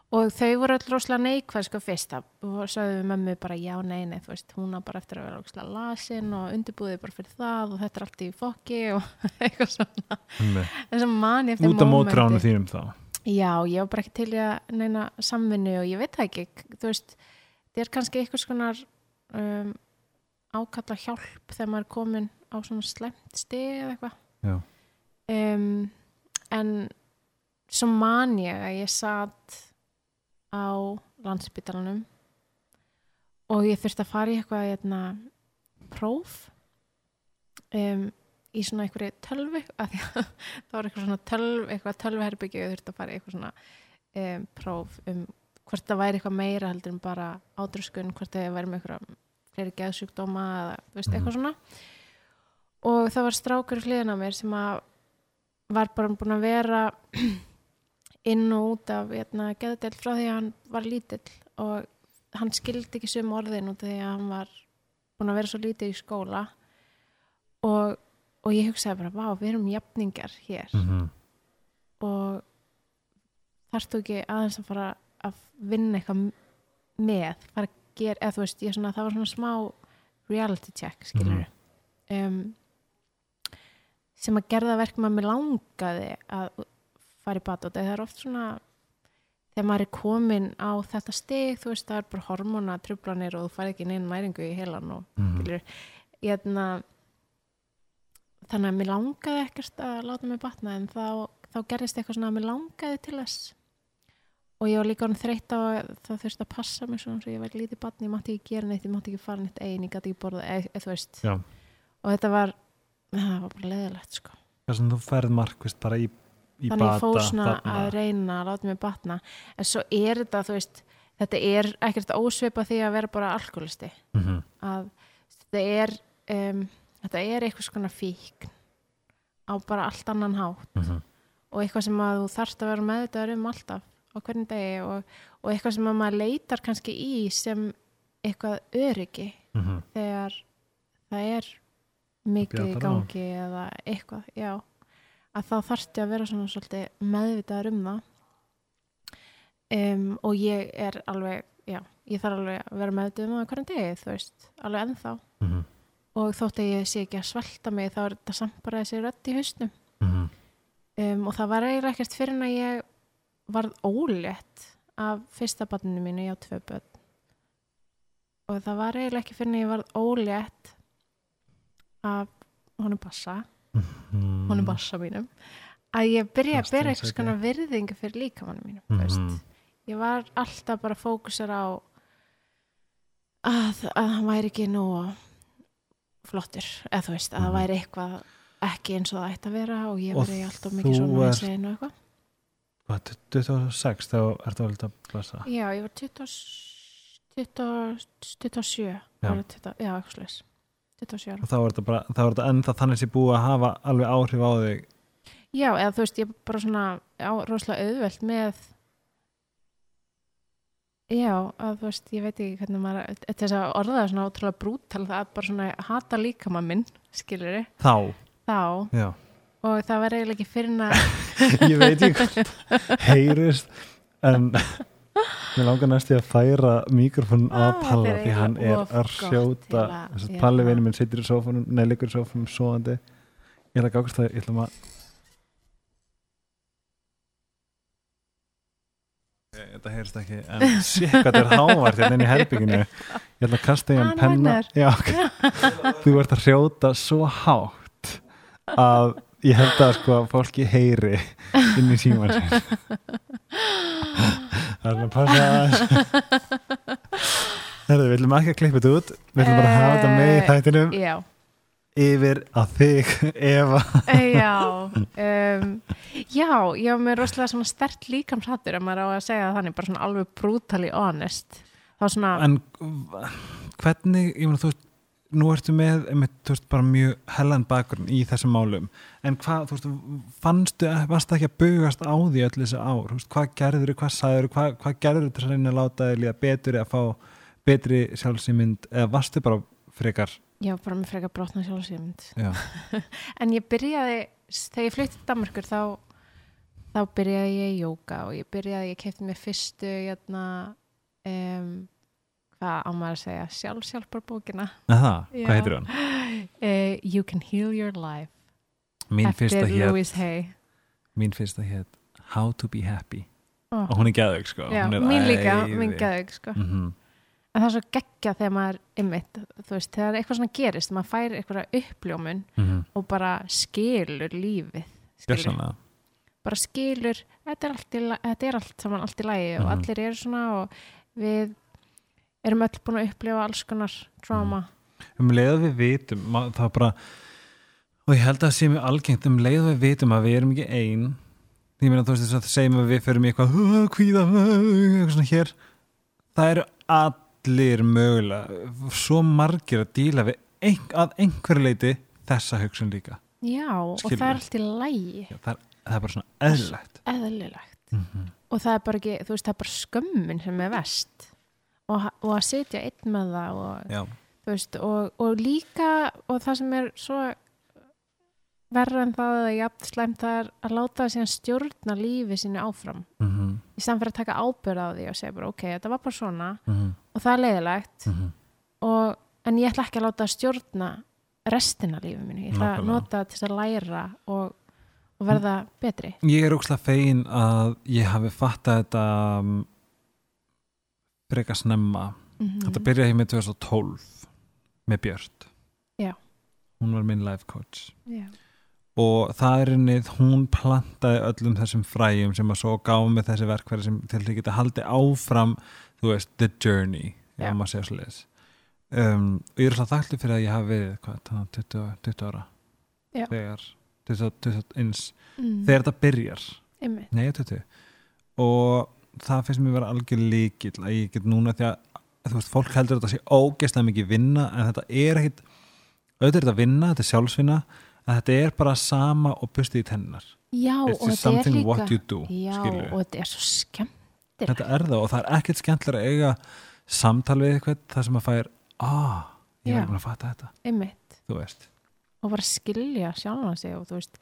og þau voru öll rosalega neikvæð sko fyrst það sagði við mömmu bara já, nei, nei þú veist, hún á bara eftir að vera rosalega lasin og undirbúðið bara fyrir það og þetta er allt í fokki og eitthvað svona Einmitt. þess að manni eftir Út af mómenti. mótránu þínum þá Já, ég var bara ekki til í að neina samvinnu og ég veit það ekki, þú veist, þetta er kannski eitthvað skonar um, ákalla hjálp þegar maður er komin á svona slemt stig eða eitthvað. Um, en svo man ég að ég satt á landsbytalanum og ég þurfti að fara í eitthvað hérna, próf um, í svona einhverju tölvu það var eitthvað svona tölv, eitthvað tölvuherbyggju og ég þurfti að fara í eitthvað svona um, próf um hvort það væri eitthvað meira heldur en bara ádröskun, hvort það væri með eitthvað fleiri geðsjúkdóma eða veist, Mhm. eitthvað svona og það var strákur í hliðina á mér sem að var bara búin að vera inn og út af hérna, geðdelt frá því að hann var lítill og hann skildi ekki sum orðin út af því að hann var búin að vera svo lítið í skóla. Og, og ég hugsaði bara, vá, við erum jafningar hér. Mhm. og þarftu ekki aðeins að fara að vinna eitthvað með fara að gera, eða þú veist, svona, það var svona smá reality check, skilur um, sem að gerða verkum að mér langaði að fara í bat og það er oft svona þegar maður er komin á þetta stig þú veist, það er bara hormona trublanir og þú fari ekki neina næringu í heilan og Mhm. skilur, ég hefna þannig að mér langaði ekkert að láta mig batna en þá, þá gerðist eitthvað svona að mér langaði til þess. Og ég var líka hann þreytt á að það þurfti að passa mig svona svo ég var lítið batni, ég mátti ekki gera neitt ég mátti ekki fara neitt ein, ég gæti ekki borða eða þú veist, Já. og þetta var það var bara leðilegt sko. Það sem þú ferð markvist bara í, í þannig bata fór svona þarna. að reyna að láta mig batna en svo er þetta, þú veist þetta er ekkert ósvipa því að vera bara alkoholisti Mhm. að þetta er um, þetta er eitthvað skona fíkn á bara allt annan hátt Mhm. og eitthvað sem að þú þarft að vera meðvitaður um alltaf á hvernig degi og, og eitthvað sem að maður leitar kannski í sem eitthvað öryggi Mhm. þegar það er mikið í gangi eða eitthvað, já að þá þarfti að vera svona svolítið meðvitaður um það. Um, og ég er alveg já, ég þarf alveg að vera meðvitaður um það á hvernig degi, þú veist, alveg ennþá. Mhm. og þótt að ég sé ekki að svelta mig þá er þetta samt bara þessi rödd í hausnum. Mhm. um, og það var eiginlega ekkert fyrir en að ég varð ólétt af fyrsta barninu mínu, ég á tvö börn. Og það var eiginlega ekki fyrir en ég varð ólétt af honum bassa Mhm. honum bassa mínum. Að ég byrja að byrja eitthvað skona virðingu fyrir líkamannu mínum mm ég var alltaf bara að fókusera á að, að hann væri ekki nú flottur, eða þú veist, að það Mhm. væri eitthvað ekki eins og það ætti að vera og ég væri alltaf mikið svona hinsvegin og eitthvað. Hvað, 26 þá ertu að velta blessa? Já, ég var 20, 20, 27 Já. var 20, já, eitthvað slags 27 ára. Og þá er þetta bara, þá þetta ennþá þannig sem búið að hafa alveg áhrif á þig. Já, eða þú veist, ég er bara svona á, rosalega auðvelt með Já, að þú veist, ég veit ekki hvernig maður þess að orða það svona ótrúlega brútal það er bara svona hata líkama minn skilur þá, þá. Já. Og það var eiginlega ekki fyrir að ég veit ekki heyrist en mér langar næst ég að færa mikrofónun að Palla er því hann er að að- þess að. Palli vinur minn situr í sófanum nei, liggur í sófanum svoandi ég ætla að gákast það, ég ætla að Ok, Þetta heyrist ekki, en sér hvað þetta er hávart hérna inn í herbygginu ég ætla að kasta hann Hann penna. Já, ok. þú ert að hrjóta svo hátt að ég held að sko að fólki heyri inn í síman sinn Það er að passa að Herðu, við viljum ekki að klippa þetta út. Við viljum bara hafa þetta með í þættinum. Já, yfir að þig Eva. Já um, Já, ég var með rosalega svona stert líkamshattur ef maður á að segja það þannig, bara svona alveg brutally honest. Þá svona, En hvernig, ég meina þú veist nú ertu með, einmitt, þú veist, bara mjög hellan bakgrunn í þessum málum. En hvað, þú veist, fannstu varst ekki að bugast á því öll þessi ár? Veist, hvað gerður, hvað sagður, hvað, hvað gerður til að reyna að láta þig líða betur eða fá betri sjálfsýmynd eða varstu bara frekar var bara með frekar brotna sjálfsýmynd já, en ég byrjaði, þegar ég flutti til Danmarkur þá, þá byrjaði ég í jóka og ég byrjaði, ég kefti mér fyrstu hérna um, hvað á maður að segja sjálfsjálfbar bókina hvað heitir hann? uh, You Can Heal Your Life Mín eftir Louise Hay mín fyrsta hétt How to be happy oh. og hún er geðug sko Já, er mín líka, æði. mín geðug sko. Mhm. en það er svo geggja þegar maður ymmit, þú veist, þegar eitthvað svona gerist maður fær eitthvað uppljómun Mhm. og bara skilur lífið skilur, bara skilur þetta er allt, í, þetta er allt saman allt í lægi og Mhm. allir eru svona og við erum öll búin að upplifa alls konar trauma um leið að við vitum það bara og ég held að það sé mjög algengt um leið að við vitum að við erum ekki ein ég meina þú veist þess að segjum að við förum í eitthvað "Uh, kvíða, uh, eitthvað svona hér það eru allir mögulega svo margir að díla við ein, að einhverju leiti þessa hugsun líka. Já, og Skilur. það er allt í lægi Já, það, er, það er bara svona eðlilegt. Eðlilegt. Mm -hmm. og það er bara ekki, veist, það er bara skömmin sem er vest og, og að sitja einn með það og, veist, og, og líka og það sem er svo verra en það að jafn slæmt það er að láta það síðan stjórna lífi sínu áfram. Mm -hmm. í staðan fyrir að taka ábyrð á því og segja bara ok, þetta var bara svona. Mm og það er leiðilegt -hmm. og, en ég ætla ekki að láta það stjórna restina lífi mínu, ég ætla að Nákvæmlega. nota það til að læra og, og verða betri. Ég er ókslega fegin að ég hafi fattað þetta freka snemma. Mm Þetta byrjaði með 2012 með Björt. Já. Hún var minn life coach. Já. og það er innið, hún plantaði öllum þessum fræjum sem að svo gáði með þessi verkværi sem til að geta haldið áfram þú veist, the journey svoleiðis. Um, og ég er alltaf þakkli fyrir að ég hafi verið hvað, það, 20, 20 ára? Þegar 20, 20, eins, mm. þegar þetta byrjar. Einmitt. Nei, 20 og það finnst mér vera algjör líkill að ég get núna því að þú veist, fólk heldur að þetta sé ógeðslega mikið vinna en þetta er ekkit auðvitað er þetta vinna, þetta er sjálfsvinna að þetta er bara sama og bustið í tennar já, it's og þetta er líka do já, skilurðu. og þetta er svo skemmt þetta er það og það er ekkert skemmtilega að eiga samtal við eitthvað það sem að fær ah, ég er búin að fatta þetta, einmitt. Þú veist. Og bara skilja sjálfan sig og þú veist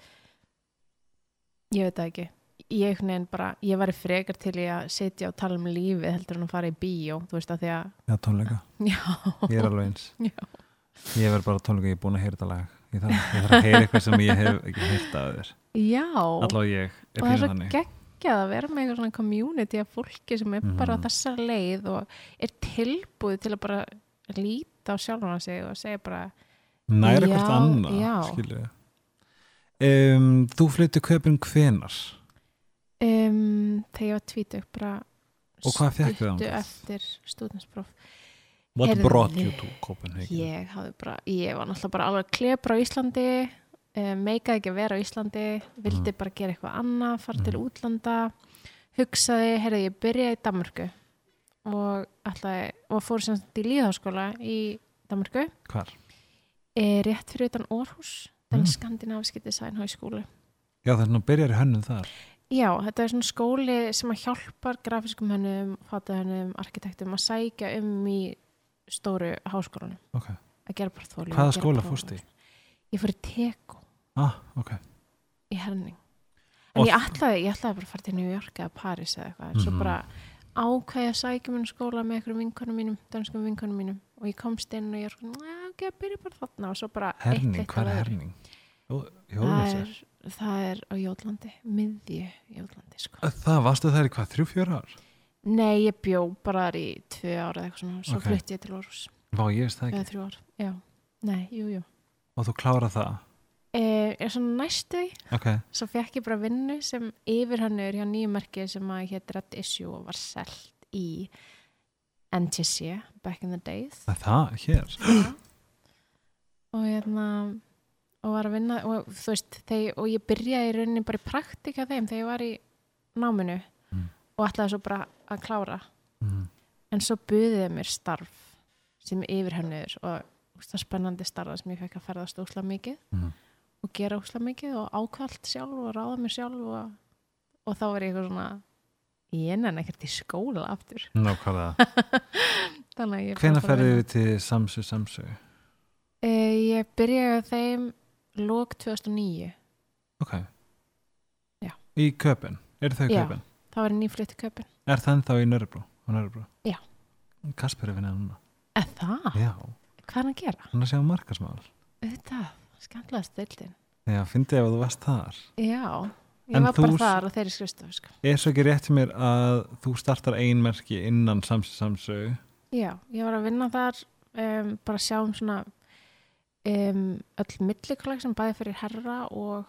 ég veit það ekki ég, bara, ég var frekar til í að sitja og tala um lífið heldur en að fara í bíó þú veist að því að já, tónleika, já, ég er alveg eins. Já, ég verð bara tónleika, ég er búin að heyra þetta lag. Ég þarf, ég þarf að heyra eitthvað sem ég hef ekki heyrt af þér. Já. allavega ég er og það er svo þannig. geggjað að vera með eitthvað svona community af fólki sem er bara á Mhm. þessar leið og er tilbúið til að bara líta á sjálfan sig og segja bara næra hvort annað já. skilju um, þú flyttu köpun hvenar um, þegar ég var tvítug bara stuttu eftir stúdinspróf what Heyrðu, brought you to Copenhagen ég bara, ég var náttúrulega bara alveg klebra á Íslandi um, meikaði ekki að vera á Íslandi vildi Mhm. bara gera eitthvað annað, fara til Mhm. útlanda hugsaði, heyrði, ég byrjaði í Danmörku og ætlaði og fór sem sagt í líðháskóla í Danmörku, hvar? e, rétt fyrir utan Orhus den Mm. skandinaviski designháskóli já nú byrjar í hönnum þar Já, þetta er svona skóli sem að hjálpar grafiskum hönnum, fatahönnum, arkitektum að sækja um í stóru háskólanum. Ok, að gera bara þóli hvaða skóla fórstu í? Ég fór í Teko. Ah, ok, í Herning. En Og- ég ætlaði, ég ætlaði bara að fara til New York eða Paris eða eitthvað. En svo Mhm. bara ákvæði að sækja minn skóla með einhverjum vinkonum mínum, danskum vinkonum mínum. Og ég komst inn og ég er svona, "Nei, ok, byrja bara þarna. Og svo bara eitt herning, eitt hvað er? Jó, Það er, það er á Jótlandi, miðju Jótlandi sko. Það varstu þær í hvað, þrjú, fjör ár? Nei, ég bjó bara þar í tvö ára eða eitthvað svona, svo Ok. flutti ég til Orhus vá, ég veist það eða ekki. þrjú ár, já, nei, jú, jú. Og þú klára það, e, er svona næstu því, ok, svo fekk ég bara vinnu sem yfirhannur hjá nýjum merki sem að hétt Red Issue og var selt í NTC back in the days. Það er það, hér? Og hérna og var að vinna og veist, þegar, og ég byrjaði í rauninni bara í praktika þeim þegar ég var í náminu Mm. og ætlaði svo bara að klára mm. en svo buðiði mér starf sem yfirhönnur og það spennandi starfa sem ég fekk að ferðast ósla mikið Mm. og gera ósla mikið og ákvælt sjálf og ráða mér sjálf og, og þá var ég eitthvað svona ég nenni ekkert í skóla aftur nákvæmlega ferðu vinna. við til Samsu Samsu? e, ég byrjaði þeim lók 2009 ok Já. í köpun, eru þau í Já. köpun? þá var ég nýflutt í köpun er það ennþá í? Nörbrú? Já. Kasper er vinnað núna eða það, já, hvað er hann að gera? hann er að sjá markasmál auðvitað, skemmtilega stildin já, fyndi ef þú varst þar já, ég En var bara þar og þeirri skrifstofu sko. er svo ekki rétt til mér að þú startar ein merki innan Samsu Samsu Já, ég var að vinna þar um, bara að sjá um svona um, öll millikolleg sem bæði fyrir herra og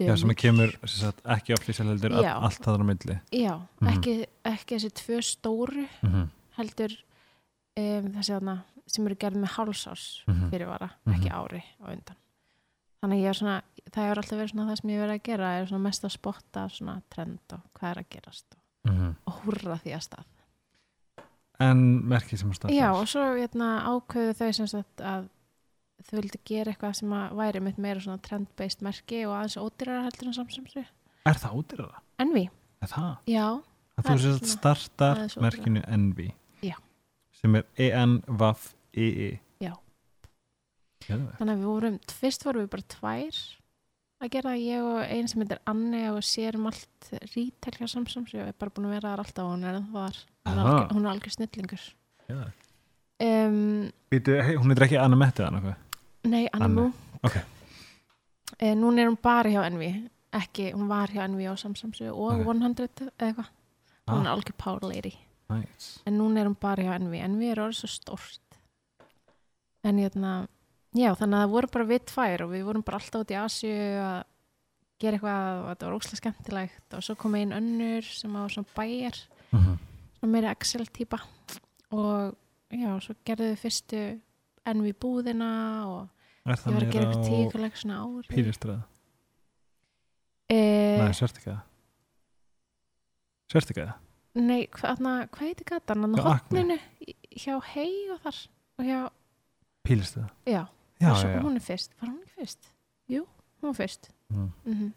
já, sem dömur. kemur sem sagt, ekki oflísal heldur all, Já. allt það á milli Já, Mhm. ekki, ekki þessi tvö stóru mm -hmm. heldur um, þessi þarna sem eru gerð með hálsás Mhm. fyrirvara, Mhm. ekki ári á undan þannig að ég er svona það hefur alltaf verið svona það sem ég verið að gera er svona mest að spotta svona trend og hvað er að gerast og, og húrra því að stað en merki sem þú startar Já, og svo hérna, ákveðu þau sem sagt að þau vildi gera eitthvað sem að væri mitt meira svona trend-based merki og aðeins ódýrara heldur en samsamsri. er það útýrara? Envi, er það? já, að Það þú svona startar ódýrara. merkinu Envy Já. sem er E E-N-V-I-I Já. Þannig að við vorum, fyrst vorum við bara tvær að gera ég og einn sem heitir Anne og sér um allt retail hjá samsamsri og er bara búin að vera þar alltaf og hún er þar. Hún er algjör, algjör snillingur. Geðveikt. Um, Býtu, hey, hún er ekki Anna Metti eða nokkuð nei, Anne Anne, Mú. ok. Eh, núna er hún bara hjá Envi, ekki, hún var hjá Envi á samsamsri og Ok. 100 eða eitthvað. Hún er ah, algjör power lady. nice. en núna er hún bara hjá Envi Envi er orðið svo stórt en hérna já þannig að það voru bara við tvær og við vorum bara alltaf út í Asju að gera eitthvað og þetta var óslega skemmtilegt og svo kom einn önnur sem var svona bæjar mm -hmm. svona meira Excel típa og já, svo gerðu við fyrstu Envi búðina og er það að meira á ári pýriströða? eh, nei, svertikæða svertikæða? nei, hvað, hvað heitir á Hjá Acme. hotninu hjá hei og þar og hjá, pýriströða? já, já, já, já. hún er fyrst var hún ekki fyrst? hún var fyrst Mm. mm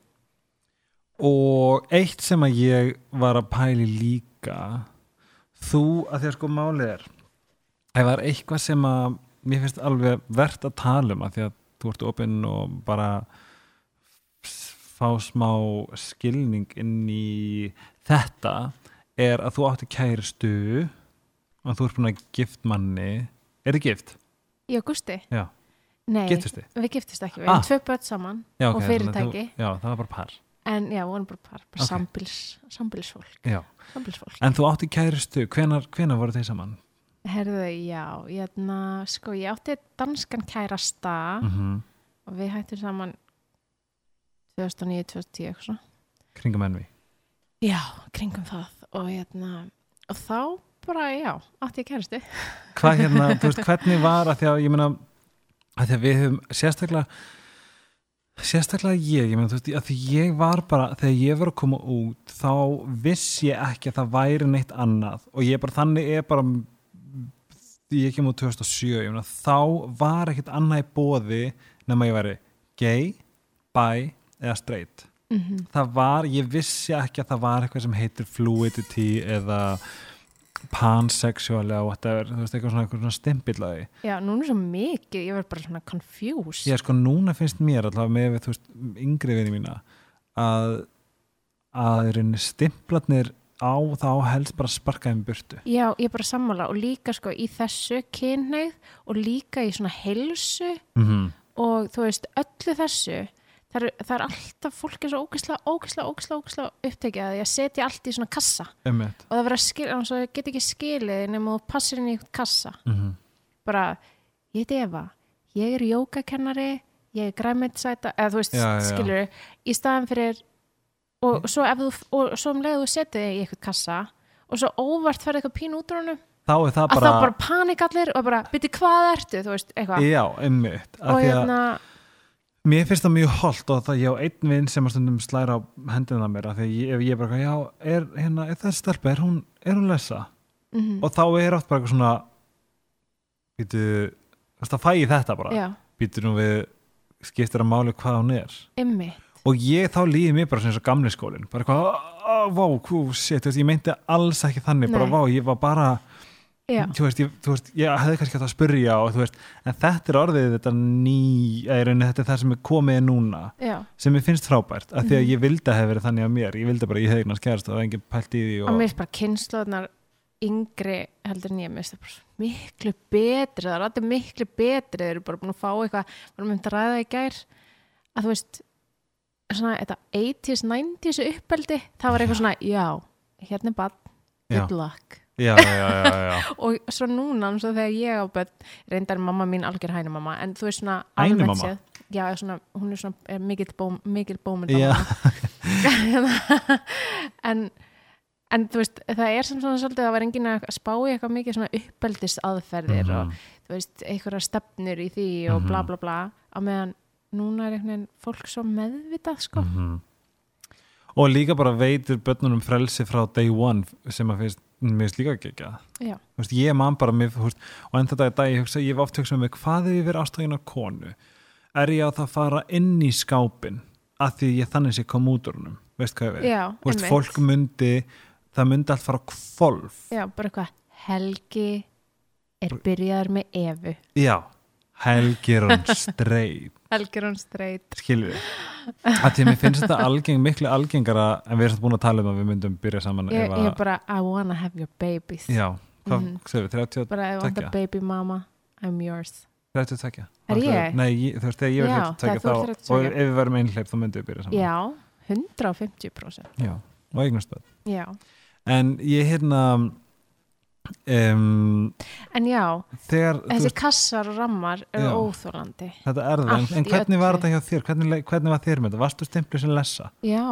og eitt sem að ég var að pæli líka þú, að því að sko málið er ef það er eitthvað sem að mér finnst alveg verðt að tala um að því að þú ert opinn og bara fá smá skilning inn í þetta er að þú átti kæristu og þú ert búin að gift manni er þið gift? Já, Gusti? Já. Nei, Giftust þið? við giftist ekki, við Ah. erum tvö börn saman Já, Og ok, þannig að fyrirtæki. þú, já, það var bara par en já, við vorum bara, bara, bara Ok. sambils, sambilsfólk já. sambilsfólk en þú átti kæristu, hvenar, hvenar voru þeir saman? Herðu, já, ég, hérna, sko, ég átti danskan kærasta Mm og við hættum saman 2009-2010 eitthvað kringum envi Já, kringum það. Og, hérna, og þá bara, já, átti ég kærastu hvað hérna, þú veist, hvernig var að því að ég meina, að því að við höfum sérstaklega sérstaklega ég, ég meina, þú veist, að því ég var bara þegar ég var að koma út þá viss ég ekki að það væri neitt annað. Og ég bara, þannig er bara ég kem út 2007 ég meina, þá var ekkit annað í bóði nema ég væri gay, bi eða straight. Mm það var, ég vissi ekki að það var eitthvað sem heitir fluidity eða pansexual eða whatever, þú veist, eitthvað svona, svona stimpillaði. Já, núna er svo mikið, ég verð bara svona confused. Ég sko, núna finnst mér allavega með þú veist, yngri vinni mína að að rauninni stimplarnir á þá helst bara sparkaðum burtu. Já, ég er bara sammála og líka sko í þessu kynneið og líka í svona helsu Mm -hmm. og þú veist, öllu þessu það er, það er alltaf fólk er svo ógæslega, ógæslega, ógæslega, ógæslega upptekið að að setja allt í svona kassa Emmett. og það verður að skilja, þannig að það get ekki skilið nema þú passir inn í kassa Mm -hmm. bara, ég heiti Eva ég er jógakennari ég er græmitsæta, eða þú veist, skilur í staðan fyrir og svo, ef þú, og svo um leið þú setið þig í eitthvað kassa og svo óvart ferði eitthvað pín út úr honum Þá er það að bara, bara panik allir og bara, byrju hvað ertu, þú veist, eitthvað. Já, og hérna, Mér finnst það mjög holdt og það ég á einn vinn sem slæra á hendina mér af því ég, ef ég bara, já, er, hérna, er það stelpa, er hún, er hún lesa? mm og þá er oft bara eitthvað svona býtu, það fæ ég þetta bara. Býtu nú við skiptir að máli hvað hún er? Ymmi og ég þá líði mér bara sem eins og gamli skólin bara eitthvað, "Ah, vá, hú, shit veist, ég meinti alls ekki þannig, bara Nei. vá, ég var bara já, þú veist, ég, þú veist, ég hefði kannski hægt að spyrja og þú veist, en þetta er orðið þetta ný, rauninni þetta er það sem er komið núna, já, sem ég finnst frábært af því að Mhm. ég vildi að hefði verið þannig að mér. Ég vildi bara, ég hefði eignast kærast og það var engin pælt í því og og, mér finnst bara kynnslóðnar yngri heldur en ég, mér finnst það bara miklu betri, það er allir miklu betri þeir eru bara búin að fá eitthvað varum um að ræða í gær að þú veist svona þetta 80s, 90s uppeldi, það var eitthvað svona já, hérna er Já. good luck já, já, og svo núna, svo þegar ég á börn reyndar mamma mín algjör hænumamma en þú veist svona Hænumamma? já, svona, hún er svona er mikill, bóm, mikill bómynd en en þú veist, það er sem svona svolítið að vera enginn að spá í eitthvað mikið svona uppeldis aðferðir Mhm. og þú veist, einhverja stefnur í því og bla Mhm. bla bla á meðan núna er einhvern veginn fólk svo meðvitað sko. Mhm. og líka bara veitir börnunum frelsi frá day one sem að finnst mér finnst líka ekki ekki veist, ég man bara mér, veist, og enn þetta er dag ég, hugsa, ég hef oft hugsað með mig hvað ef ég verið ástögin á konu? Er ég að það fara inn í skápin að því ég þannig sé kom út úr húnum veist hvað Þú veist, fólk myndi það myndi allt fara á kvolf já, bara eitthvað, Helgi er byrjaður með Evu. Já, Helgi er hún streit skilur við að því að mér finnst þetta algeng, miklu algengara en við erum búin að tala um að við myndum byrja saman ég, að, bara, I wanna have your babies. Já, hvað, Mhm. segir við, 30 bara, I want a baby mama I'm yours. 32 Er ég? Nei, þú veist, þegar ég 32 þegar þú þá, ert 32. og ef við verðum einhleip þá myndum við byrja saman. Já, 150% Já, og eignast börn. Já, En ég hérna um, en já þegar þessi veist, kassar og rammar eru óþólandi þetta er það, en, en hvernig var þetta hjá þér? Hvernig, hvernig var þér með þetta? Varstu stimplu sem lesa? já,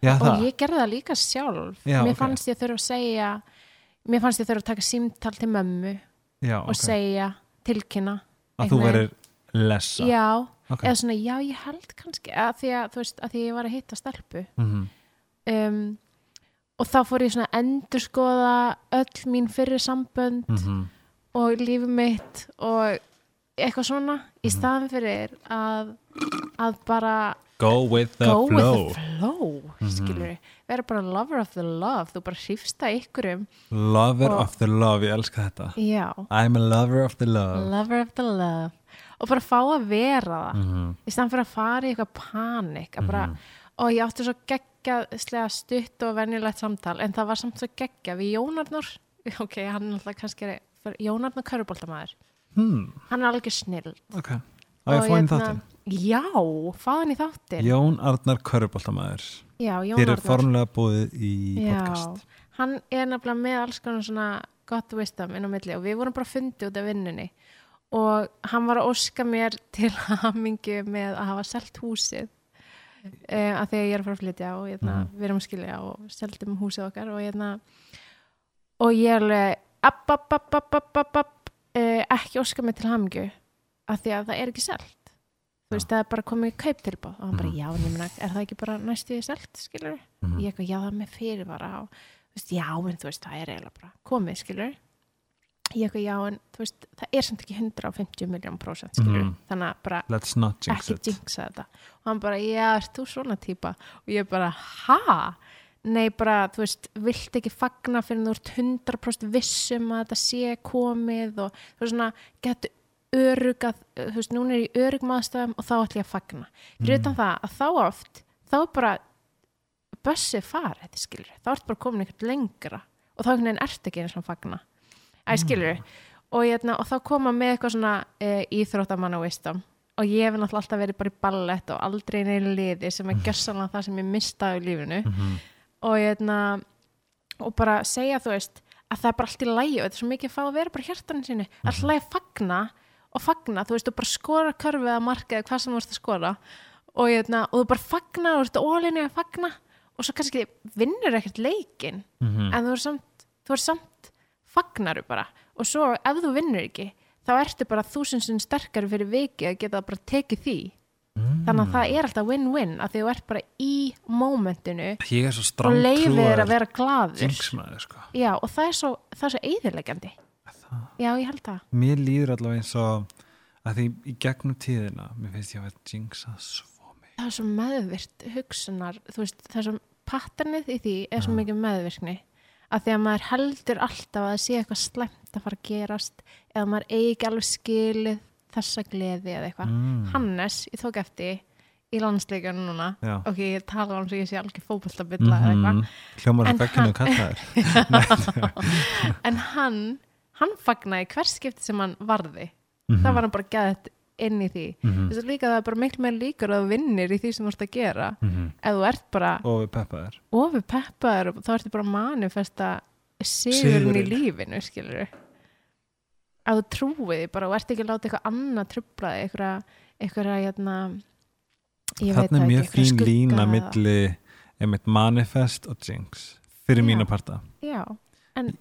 Já, og það, ég gerði það líka sjálf Já, mér ok. fannst ég þurfa að segja mér fannst ég þurfa að taka símtal til mömmu já, og ok segja, tilkynna Að þú verir lesa já, Ok. eða svona, já ég held kannski að því að, veist, að því ég var að hitta stelpu Mhm. um, og þá fór ég svona að endurskoða öll mín fyrri sambönd Mhm. og lífið mitt og eitthvað svona í Mhm. staðan fyrir að að bara go with the go flow with the flow. skilur vera bara lover of the love þú bara hrifsta ykkurum lover Og- of the love, ég elska þetta. Já, I'm a lover of the love. Lover of the love. Og bara fá að vera það. Mhm. í stand fyrir að fara í eitthvað panik að bara, og ég átti svo geggjað stutt og venjulegt samtal en það var samt svo geggjað við Jónarnur ok, hann er alltaf kannski Jónarnur Köruboltamæður hmm, hann er alveg snill ok, á ég að fá inn þáttin já, fá hann í þáttin Jón Arnar Köruboltamæður já, Jón þér er Arnar. formulega búið í podcast. Já, hann er nefnilega með alls konar svona gott wisdom inn á milli og við vorum bara fundið út af vinnunni. Og hann var að óska mér til hamingu með að hafa selt húsið uh, að þegar ég er að fara að flytja og hérna, Mhm. við erum að skilja og seldum húsið okkar og hérna og ég er alveg app, app, app, app, app, app, uh, ekki óska mér til hamingu af því að það er ekki selt þú veist, það er bara komið kauptilbáð og hann bara, Mhm. já, ég meina, er það ekki bara næstu selt, skilur Mhm. ég eitthvað, já það er með fyrirvara og þú veist, já en þú veist, það er eiginlega bara komið, skilur ég eitthvað, já en þú veist, það er samt ekki 150 miljón prósent, skilur Mhm. þannig að bara ekki it jinxa þetta og hann bara, já, ert þú svona típa og ég bara, ha? Nei, bara, þú veist, vilt ekki fagna fyrir þú ert 100% vissum að þetta sé komið og þú veist svona, getur örugað, þú veist, núna er ég örug maðurstæðum og þá ætlum ég að fagna. Fyrir Mm. utan það að þá oft, þá er bara bössið farið, þetta skilur þá ert bara komin eitthvað lengra og þá veginn ert ekki eins og fagna Æ, skilur og, hérna, og þá koma með eitthvað svona e, íþróttamanna wisdom og ég hef náttúrulega alltaf verið bara í ballett og aldrei neina liði sem er gjössanlega það sem ég mistaði í lífinu. Mhm. og, hérna, og bara segja þú veist að það er bara allt í lægi og þetta er svo mikið að fá að vera bara hjartaninn sinni alltaf lægi að fagna og fagna, þú veist, þú bara skora körfið að marka eða hvað sem þú ert að skora. Og, hérna, og þú bara fagna og þú ert ólinni að fagna. Og svo kannski vinnur ekkert leikin Mhm. en þú er samt, þú er samt fagnaru bara. Og svo ef þú vinnur ekki þá ertu bara þúsundsun sterkari fyrir viki að geta bara tekið því. Mm. þannig að það er alltaf win-win að því þú ert bara í svo og leifir að vera jinxmaður sko. Já og það er svo, svo eðilegjandi já ég held það. Mér líður allavega eins og að því í gegnum tíðina mér finnst ég að vera jinxa svo mikið. Það er svo meðvirt hugsunar veist það er svo patternið í því er svo mikið meðvirkni að því að maður heldur alltaf að það sé eitthvað slæmt að fara að gerast eða maður eigi ekki alveg skilið þessa gleði eða eitthvað mm. Hannes, ég tók eftir í landsleikjunum núna Já. ok, ég tala um svo ég sé alveg eða eitthvað Mhm. hljómar að bekkinu hann- kallaðir en hann, hann fagnaði hvers skipti sem hann varði Mhm. það var hann bara gæðið inn í því. Mhm. þess að líka það er bara miklu meir líkur að þú vinnir í því sem þú ert að gera. Mhm. ef þú ert bara og við peppaðir. Ofur peppaður og þá ertu bara manifesta sigurinn í lífinu skilur að þú trúið bara og ert ekki að láta eitthvað annað trubla þig, eitthvað, eitthvað hérna er það mjög ekki, fín lína milli manifest og jinx fyrir Já. mína parta. Já, en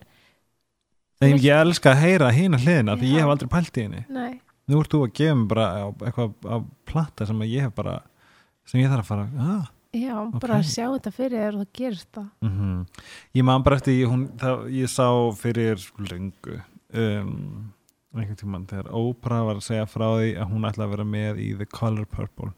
Vilt- ég elska að heyra hína hliðina því ég hef aldrei pælt í henni. Nei, nú ert þú að gefa mér bara eitthvað á platta sem að ég hef bara sem ég þarf að fara ah. já, Ok. bara að sjá þetta fyrir þér og það gerist það mm ég man bara eftir hún, það, ég sá fyrir lengu um, einhvern tímann þegar Oprah var að segja frá því að hún ætlaði að vera með í The Color Purple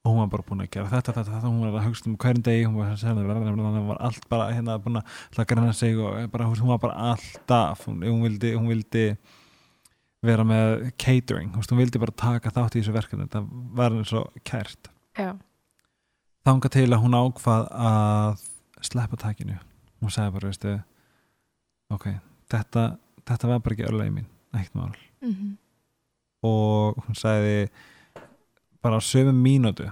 og hún var bara búin að gera þetta, þetta, þetta hún var að hugsta um hverjum degi hún var, að segja, hún var allt bara hérna búin að ætla að græna sig og bara, hún var bara alltaf hún, hún, vildi, hún vildi vera með catering, hún vildi bara taka þátt í þessu verkefni, það var henni svo kært. Já, þanga til að hún ákvað að sleppa takinu. Hún sagði bara, veistu ok, þetta, þetta var bara ekki örlega mín, ekkert mál. Mm og hún sagði bara á sömu mínútu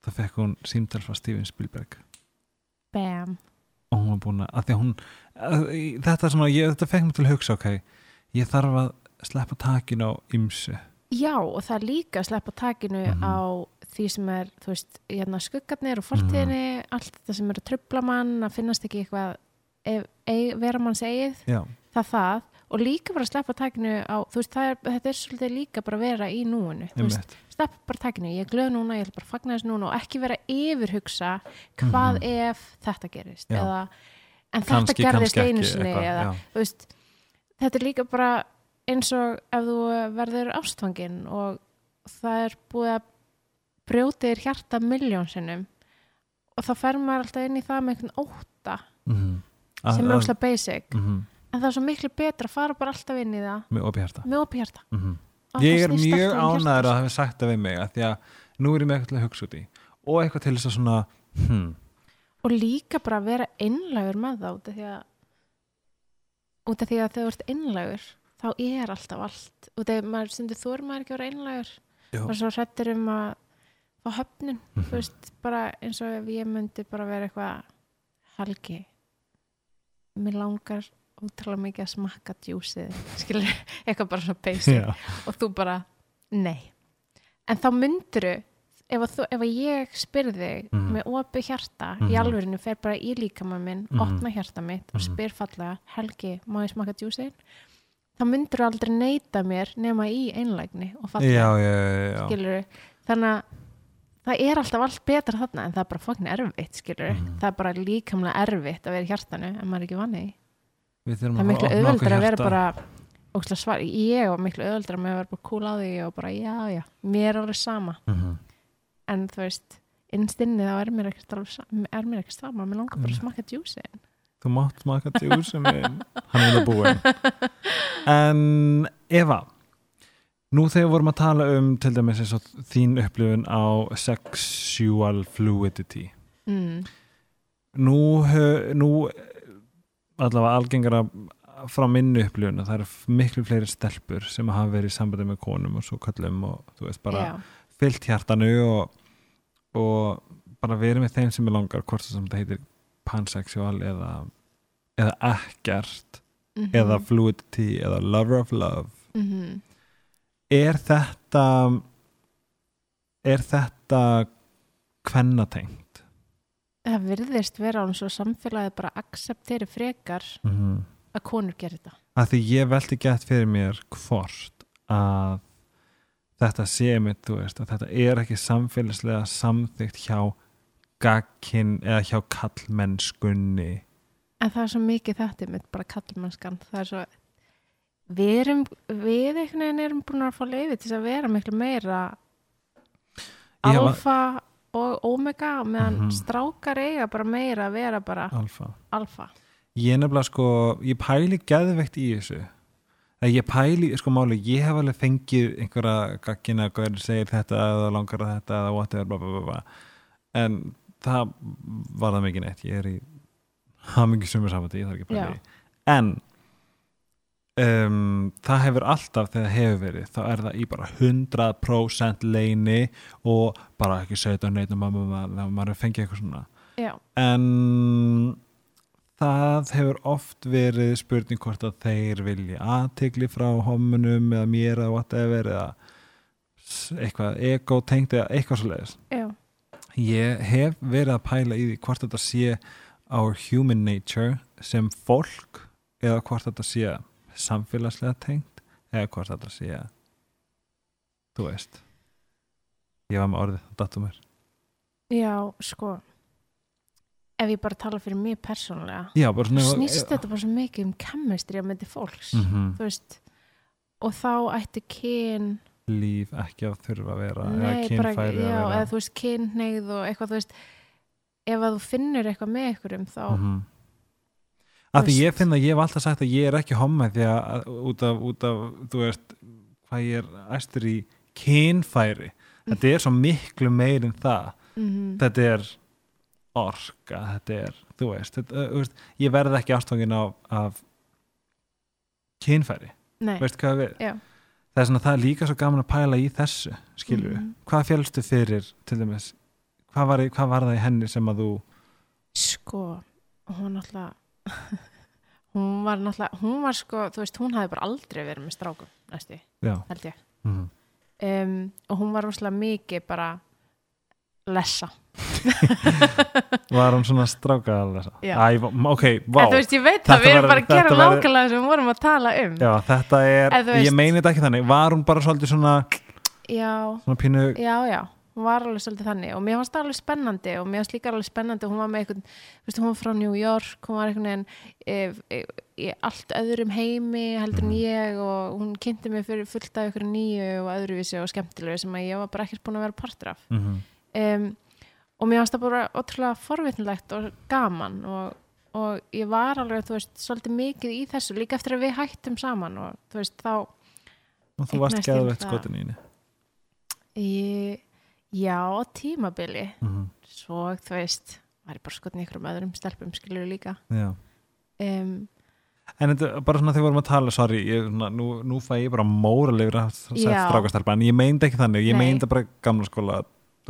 þá fekk hún símtal frá Steven Spielberg. Bam. Og hún var búin að, að að að, í- þetta, ég, þetta fekk mér til að hugsa ok, ég þarf að sleppa takinu á ymsu Já, og það er líka að sleppa takinu Mhm. á því sem er, veist, hérna skuggarnir og fortíðinni, allt þetta sem er að trubla mann, að finnast ekki eitthvað ef, eig, vera manns eigið, já, það það, og líka bara að sleppa takinu á, veist, er, þetta er svolítið líka bara að vera í núinu, sleppa bara takinu, ég er glöð núna, ég ætla bara að fagna þess núna og ekki vera yfirhugsa hvað Mhm. ef þetta gerist, Já. eða, en þetta kannski, gerðist kannski einu sinni, eða, veist, þetta er líka bara eins og ef þú verður ástfangin og það er búið að brjótið er hjarta miljónsinnum og þá fer maður alltaf inn í það með einhvern óta mm sem er óslega basic. mm en það er svo miklu betra að fara bara alltaf inn í það með opið hjarta. með opið hjarta. Mm Og ég er mjög um ánæður að hafa sagt það við mig að því að nú er ég með eitthvað til að hugsa út í og eitthvað til þess að svona hmm, og líka bara að vera einlægur með það út af því að út af því að þegar þú ert einlægur þá er alltaf allt því að maður stundur þú er maður ekki að vera einlægur Já. og svo hrættir um að fá höfnun, Mhm. þú veist bara eins og ef ég myndi bara vera eitthvað helgi mér langar útrúlega mikið að smakka djúsið, skilur eitthvað bara svona basic já, og þú bara, nei en þá mynduru ef, þú, ef ég spyrði Mhm. með opið hjarta Mhm. í alvörinu fer bara í líkamann minn, Mhm. opna hjarta mitt og Mhm. spyr fallega, Helgi, má ég smaka djúsið þá mynduru aldrei neita mér nema í einlægni og skilur þannig að það er alltaf allt betra þarna en það er bara fokkin erfitt, Mhm. það er bara líkamlega erfitt að vera í hjartanu en maður er ekki Við þurfum það er miklu okkar að vera bara svar, ég var miklu auðveldur með að vera bara cool á því og bara já, já, mér er alveg sama. Mhm. en þú veist, innstinni þá er mér ekkert er sama, mér langar bara að smakka djúsi Þú mátt smaka djúsi minn Hann er það búinn En Eva Nú þegar vorum að tala um til dæmis eins og þín upplifun á sexual fluidity. Mm. Nú, nú allavega algengara frá minni upplifun að það eru miklu fleiri stelpur sem hafa verið í sambandi með konum og svo kallum og þú veist bara já, fyllt hjartanu og, og bara verið með þeim sem er langar hvort sem það heitir pansexual eða, eða ekkert Mhm. eða fluidity eða lover of love Mhm. er þetta er þetta kvennatengt það virðist vera án svo samfélagið bara accepteri frekar mm -hmm. að konur gerir þetta að því ég velti gett fyrir mér hvort að þetta sé mitt, þú veist, að þetta er ekki samfélagslega samþygt hjá gagkin eða hjá kallmennskunni en það er svo mikið þetta mitt bara kallmennskan það er svo við erum, við einhvern veginn erum búin að fá leiði til að vera miklu meira alfa og omega meðan Mhm. strákar eiga bara meira að vera bara alfa. alfa. Ég nefnilega sko, ég pæli geðveikt í þessu. Að ég pæli, sko máli, ég hef alveg fengið einhverja gaggina að gaur segir þetta eða langar að þetta eða whatever bla, bla, bla, bla. en það var það mikið neitt. Ég er í hamingi sumur samvætti, ég þarf ekki að pæli Já. í. en um, það hefur alltaf þegar það hefur verið, þá er það í bara 100% leini og bara ekki neitt og mamma, maður, fengið eitthvað svona. Já, en það hefur oft verið spurning hvort að þeir vilji aðtegli frá homunum eða mér eða whatever eða eitthvað ego tengt eða eitthvað svo leiðis já, ég hef verið að pæla í því hvort þetta sé our human nature sem fólk eða hvort þetta sé samfélagslega tengt eða hvort þetta sé þú veist. Ég var með orðið, datum mér. Já, sko. Ef ég bara tala fyrir mig persónulega. Já, svona snýst þetta bara svo mikið um chemistry á myndi fólks Mhm. þú veist. Og þá ætti kyn líf ekki að þurfa að vera nei, eða kynfæri að vera. eða þú veist kynneigð og eitthvað þú veist ef að þú finnur eitthvað með einhverjum þá. Mhm. af því Þú ég finn að ég hef alltaf sagt að ég er ekki homma því að að- út af, út af þú veist, hvað ég er æstur í kynfæri. Þetta er svo miklu meir en það. Mm þetta er orka þetta er, þú veist, þetta, uh, veist ég verð ekki ástofangin af, af kynfæri. Nei, veist hvað við já það er svona það er líka svo gaman að pæla í þessu skilur Mhm. hvað félstu fyrir til dæmis? Hvað var, hvað var það í henni sem að þú sko, hún náttúrulega hún var náttúrulega hún var sko, þú veist, hún hafði bara aldrei verið með strákum, næstu, já, held ég. Mm um, og hún var rosalega mikið bara lessa. Var hún svona stráka að lesa. Æ, va- ok, vá. En veist, ég veit það, við erum bara að gera nákvæmlega sem við vorum að tala um. Já, þetta er, En veist- ég meini þetta ekki þannig. Var hún bara svolítið svona, já, svona pínu já, já. Hún var alveg svolítið þannig. Og mér fannst það alveg spennandi. Og mér fannst líka alveg spennandi hún var með einhvern, veist, hún var frá New York. Hún var einhvern veginn e, e, í allt öðrum heimi heldur en ég. Og hún kynnti mig fyrir fullt af ykkur nýju og öðruvísi og skemmtilegu sem ég var bara ekkert búin að vera partur af. Mm um, og mér fannst það bara ótrúlega forvitnilegt og gaman og, og ég var alveg, þú veist, svolítið mikið í þessu líka eftir að við hættum saman og þú veist, þá og þú varst það. skotin í henni ég, já, tímabili mm svo, þú veist, var ég bara skotin í ykkur um öðrum stelpum, skilur líka já um, En þetta bara svona þegar við vorum að tala, sorry, ég, svona, nú, nú fæ ég bara móral yfir að sagt Já. strákastelpa, en ég meindi ekki þannig, ég Nei. meindi bara gamla skóla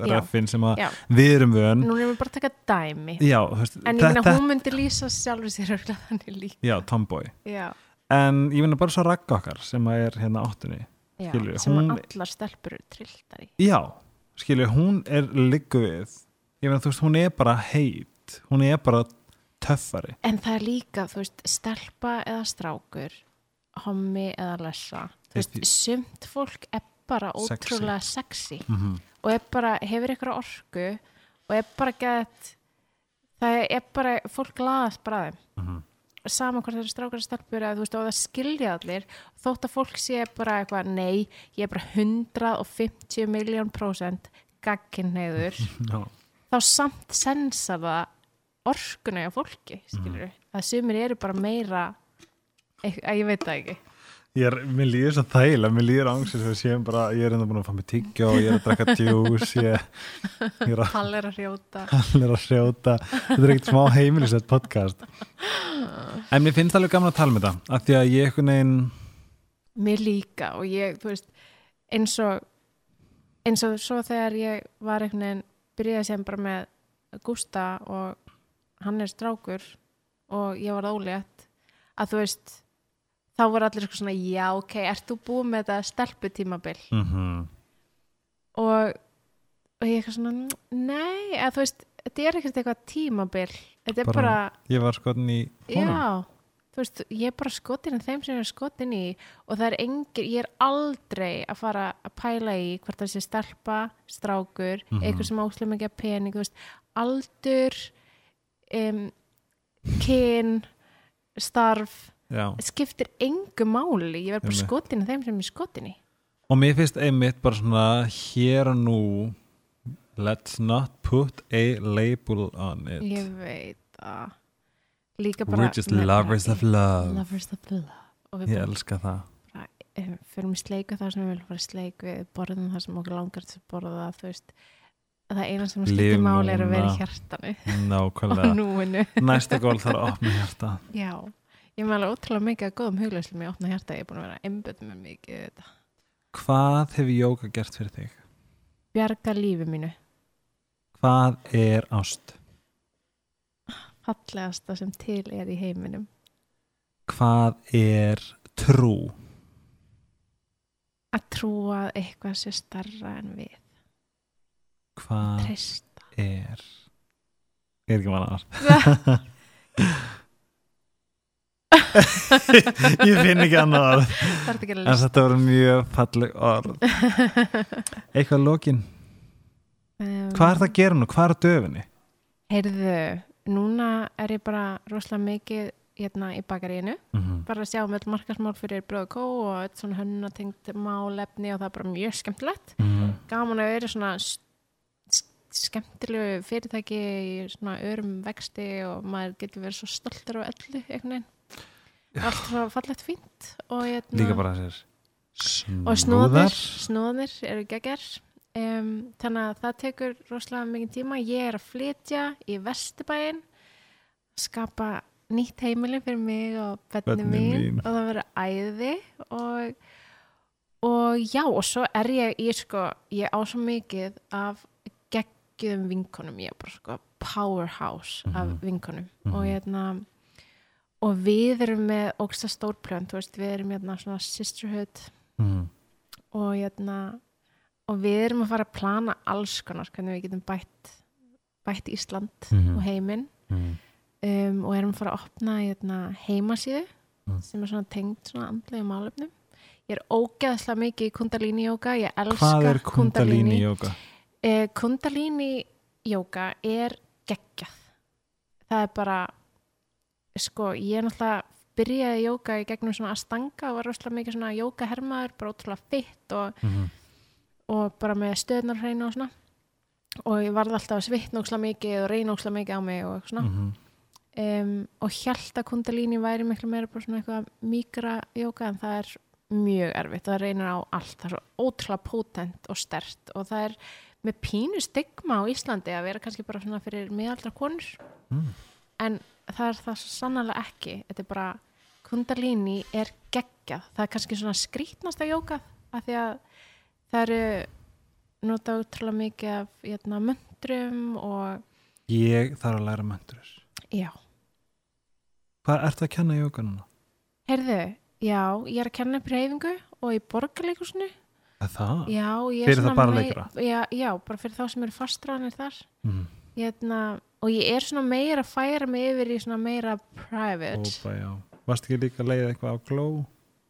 reffin sem að við erum vön. nú erum við bara að taka dæmi Já, veist, en ég þetta, hún myndi lýsa sjálfur sér örugglega þannig líka já, tomboy. já, En ég meina bara svo ragga okkar sem að er hérna áttunni. já, Skilurðu, sem hún- allar stelpur trilltar í Já, skilju, hún er liggu við, ég meina, þú veist, hún er bara heit, hún er bara töffari. En það er líka, þú veist, stelpa eða strákur, hommi eða lessa. Þú veist, sumt fólk er bara Sexy. ótrúlega sexy Mm og bara, hefur ykkur orku og er bara gett, það er bara, fólk laðast bara að þeim. -hmm. Sama hvort það eru strákar og stelpur eða þú veist, og það skilja allir, þótt að fólk sé bara eitthvað, nei, ég er bara 150 miljón prósent gagkinneiður Já. þá samt sensa það orkuna á fólki, skilur að sumir eru bara meira eitthvað, að ég veit það ekki Ég er, mér líður svo þægilega, mér líður ángsins við séum bara, ég er enda búin að fá mig tyggja og ég er að drakka djús, ég, ég er að Pall er að hrjóta allir að hrjóta, þetta er ekkert smá heimilisett podcast. En mér finnst alveg gaman að tala með þetta, af því að ég einhvern veginn, mér líka og ég, þú veist eins og eins og svo þegar ég var einhvern veginn byrjaði sem bara með Gústa og hann er strákur og ég var ólétt að þú veist þá voru allir eitthvað svona, já ok, ert þú búið með þetta stelputímabil mm og, og ég eitthvað svona nei, að þú veist, þetta er ekkert eitthvað tímabil þetta er Bara bara, ég var skotin í honum. já þú veist, ég er bara skotin en þeim sem ég er skotin í og það er engin, ég er aldrei að fara að pæla í hvort það sé stelpa, strákur Mhm. eitthvað sem áslega mikið pening þú veist, aldur um, kyn starf Já. skiptir engu máli, ég er bara skotin en þeim sem er skotin í. Og mér finnst einmitt bara svona hér og nú let's not put a label on it. Ég veit að líka bara We're just lovers of love. Lovers of love. Og Ég elska það. eh, förum í sleik og það sem við viljum fara sleik við borðum það sem okkur langar til að borða þú veist. Það eina sem skiptir máli er að vera í hjartanu. Og Nákvæmlega. núinu. Næsta gól þarf að opna hjarta já, ég með alveg ótrúlega mikið að góðum huglæslum í opna hjarta, ég er búin að vera að einbjöta mig mikið þetta. Hvað hefur jóka gert fyrir þig? bjarga lífi mínu, Hvað er ást? fallegasta sem til er í heiminum Hvað er trú? að trúa að eitthvað sé starra en við Hvað treysta er Er ekki manna orð Ég finn ekki annað ekki En þetta voru mjög falleg orð Eitthvað lókin um, Hvað er það að gera nú? Hvað er að döfinni? Heyrðu, núna er ég bara rosalega mikið hérna í bakaríinu, Mm -hmm. bara að sjá um öll markasmál fyrir bröð og kó og öll svona hönnatengt málefni og það er bara mjög skemmtilegt. Gaman að vera svona skemmtilegu fyrirtæki í svona örum vexti og maður getur verið svo stoltur á öllu einhvern veginn. Og Allt svo fallegt fínt og hérna, Líka bara þessir og snóðir, snúðar snóðir eru geggar um, þannig að það tekur rosalega mikið tíma ég er að flytja í Vesturbæin skapa nýtt heimili fyrir mig og benni mín, mín. og það verður æði og, og já og svo er ég í sko ég á svo mikið af geggjum vinkonum, ég er bara sko powerhouse af Mhm. vinkonum Mhm. og hérna og við erum með ógsta stórplön, við erum hérna svona sisterhood mm. og hérna og við erum að fara að plana alls konar hvernig við getum bætt bætt Ísland Mhm. og heiminn Mm. um, og erum að fara að opna hérna, heimasíðu Mm. sem er svona tengd svona andlega málefnum ég er ógeðslega mikið í kundalíni jóka ég elska Hvað er kundalíni jóka? eh, kundalíni er geggjað það er bara sko, ég er náttúrulega byrjaði jóka í gegnum svona að stanga og var rosalega mikið svona jóka hermaður bara ótrúlega fitt og, Mhm. og bara með stöðnar hreina og svona og ég varði alltaf að svitna ókslega mikið og reyna ókslega mikið á mig og svona Mhm. um, og held að kundalíni væri miklu meira bara svona eitthvað mýgra jóka en það er mjög erfitt og það reynir á allt, það er svo ótrúlega potent og stert og það er með pínu stigma á Íslandi að vera kannski bara svona fyrir miðaldra konur Mm. en það er það sannlega ekki þetta er bara, kundalíni er geggjað, það er kannski svona skrítnasta jókað, af því að það eru nota útrúlega mikið af jötna, möndrum og Ég þarf að læra möndur. já, Hvað ertu að kenna jóka núna? heyrðu já, ég er að kenna upp reyfingu og í borgarleikusinu Er það? já, ég er Fyrir svona bara leikara? já, já, bara fyrir þá sem eru fastræðanir þar Mm. jötna, og ég er svona meira að færa mig yfir í svona meira private Ópa, já. Varst ekki líka að leiða eitthvað á gló?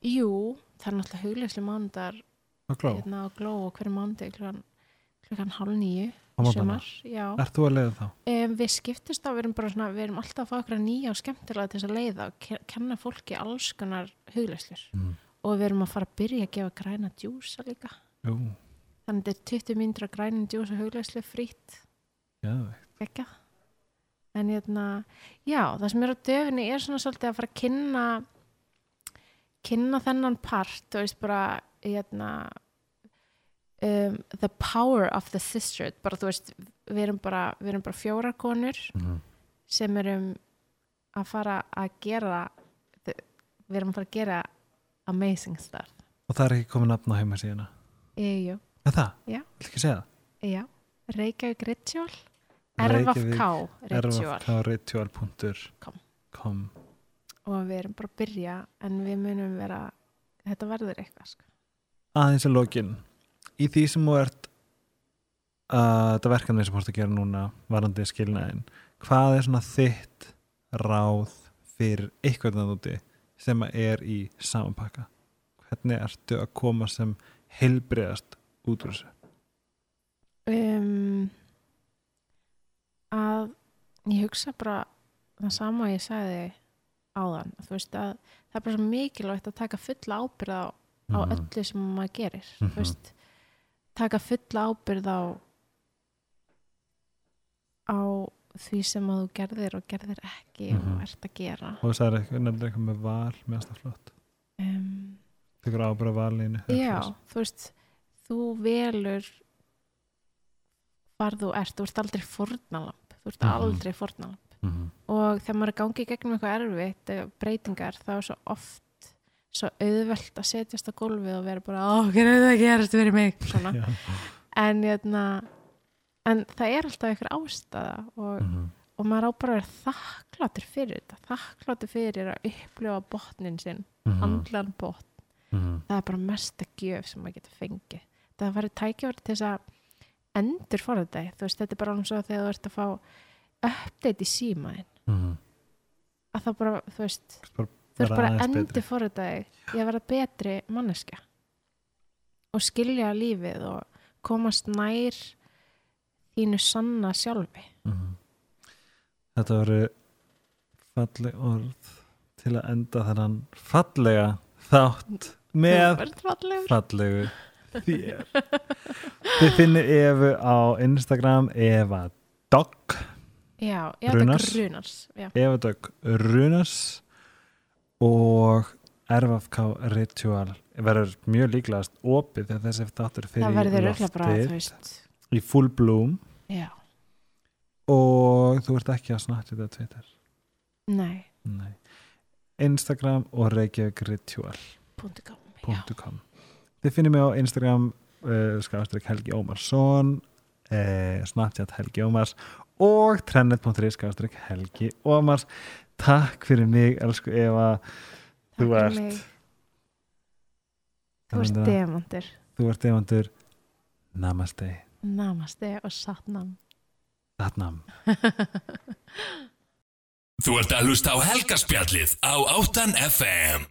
jú, það er náttúrulega hugleysli mánudar Á gló? hérna á gló og hverju mánuði klukkan, klukkan hálf nýju. Ert þú að leiða þá? Um, við skiptist á, við erum bara svona, við erum alltaf að fá okkur nýja og skemmtilega til þess að leiða og ke- kenna fólki alls konar hugleislur Mm. og við erum að fara að byrja að gefa græna djúsa líka. Jú, Þannig þetta er 20 mínútur að græna djúsa hugleislu frýtt, já, ekki? En hérna, já, það sem er á döfinni er svona svolítið að fara að kynna kynna þennan part, þú veist bara, hérna um, the power of the sisterhood, bara þú veist við erum bara, við erum bara fjórar konur mm. sem erum að fara að gera við erum að fara að gera amazing stuff Og það er ekki komið nafn á heimasíðuna? Jú, Er það? Já. Vil ekki segja það? já, Reykjavík Ritual rfkritual.com Com. og við erum bara að byrja en við munum vera þetta verður eitthvað sko. Aðeins að lokin Í því sem þú ert uh, þetta verkefni sem þú ert að gera núna varandi skilnaðin hvað er svona þitt ráð fyrir eitthvað þannig úti sem er í samanpakka hvernig ertu að koma sem heilbriðast út úr þessu? Um, að ég hugsa bara það sama og ég sagði áðan þú veist að það er bara svo mikilvægt að taka fulla ábyrð á, á Mhm. öllu sem maður gerir Mhm. þú veist, taka fulla ábyrð á á því sem að þú gerðir og gerðir ekki Mhm. og ert að gera og það er nefnir eitthvað með val með aðstæða flott um, tekur ábyrða valinu já, þú veist þú velur hvar þú ert, þú ert aldrei fornalamp þú ert Mhm. aldrei fornalamp mm -hmm. og þegar maður er gangi gegnum eitthvað erfitt eh, breytingar þá er svo oft svo auðvelt að setjast á gólfið og vera bara, ó, hvað er það að gerast fyrir mig en jötna, en það er alltaf einhver ástæða og, Mm -hmm. og maður á bara að vera þakkláttur fyrir þetta þakkláttur fyrir að upplifa botnin sinn, Mhm. andlan botn Mhm. það er bara mesta gjöf sem maður getur fengið það var tækjavara til þess að endur þetta, þú veist, þetta er bara eins og þegar þú ert að fá update í símaðin Mhm. að það bara, þú veist Bara þú ert bara endur þetta í að vera betri manneskja. Og skilja lífið og komast nær þínu sanna sjálfi. Mhm. Þetta voru falleg orð til að enda þennan fallega þátt með fallegu þér. Þið finnir Evu á Instagram Eva Dog já, Runars. er grunars já. Eva Dog Runas og RFK Ritual verður mjög líklegast opið þegar þessi þáttur fyrir loftið í full bloom. Já, og þú ert ekki að snart þetta Twitter. Nei, Nei. Instagram og Reykjavík Þið finnir mig á Instagram uh, skafstrík Helgi Ómarsson uh, Snapchat Helgi Ómars og trennet.ri skafstrík Helgi Ómars. Takk fyrir mig, elsku Eva. Takk Þú ert mig. þú ert demantur. Þú ert demantur. Namaste. Namaste og satnam. Satnam. Þú ert að hlusta á helgarspjallið á 8 FM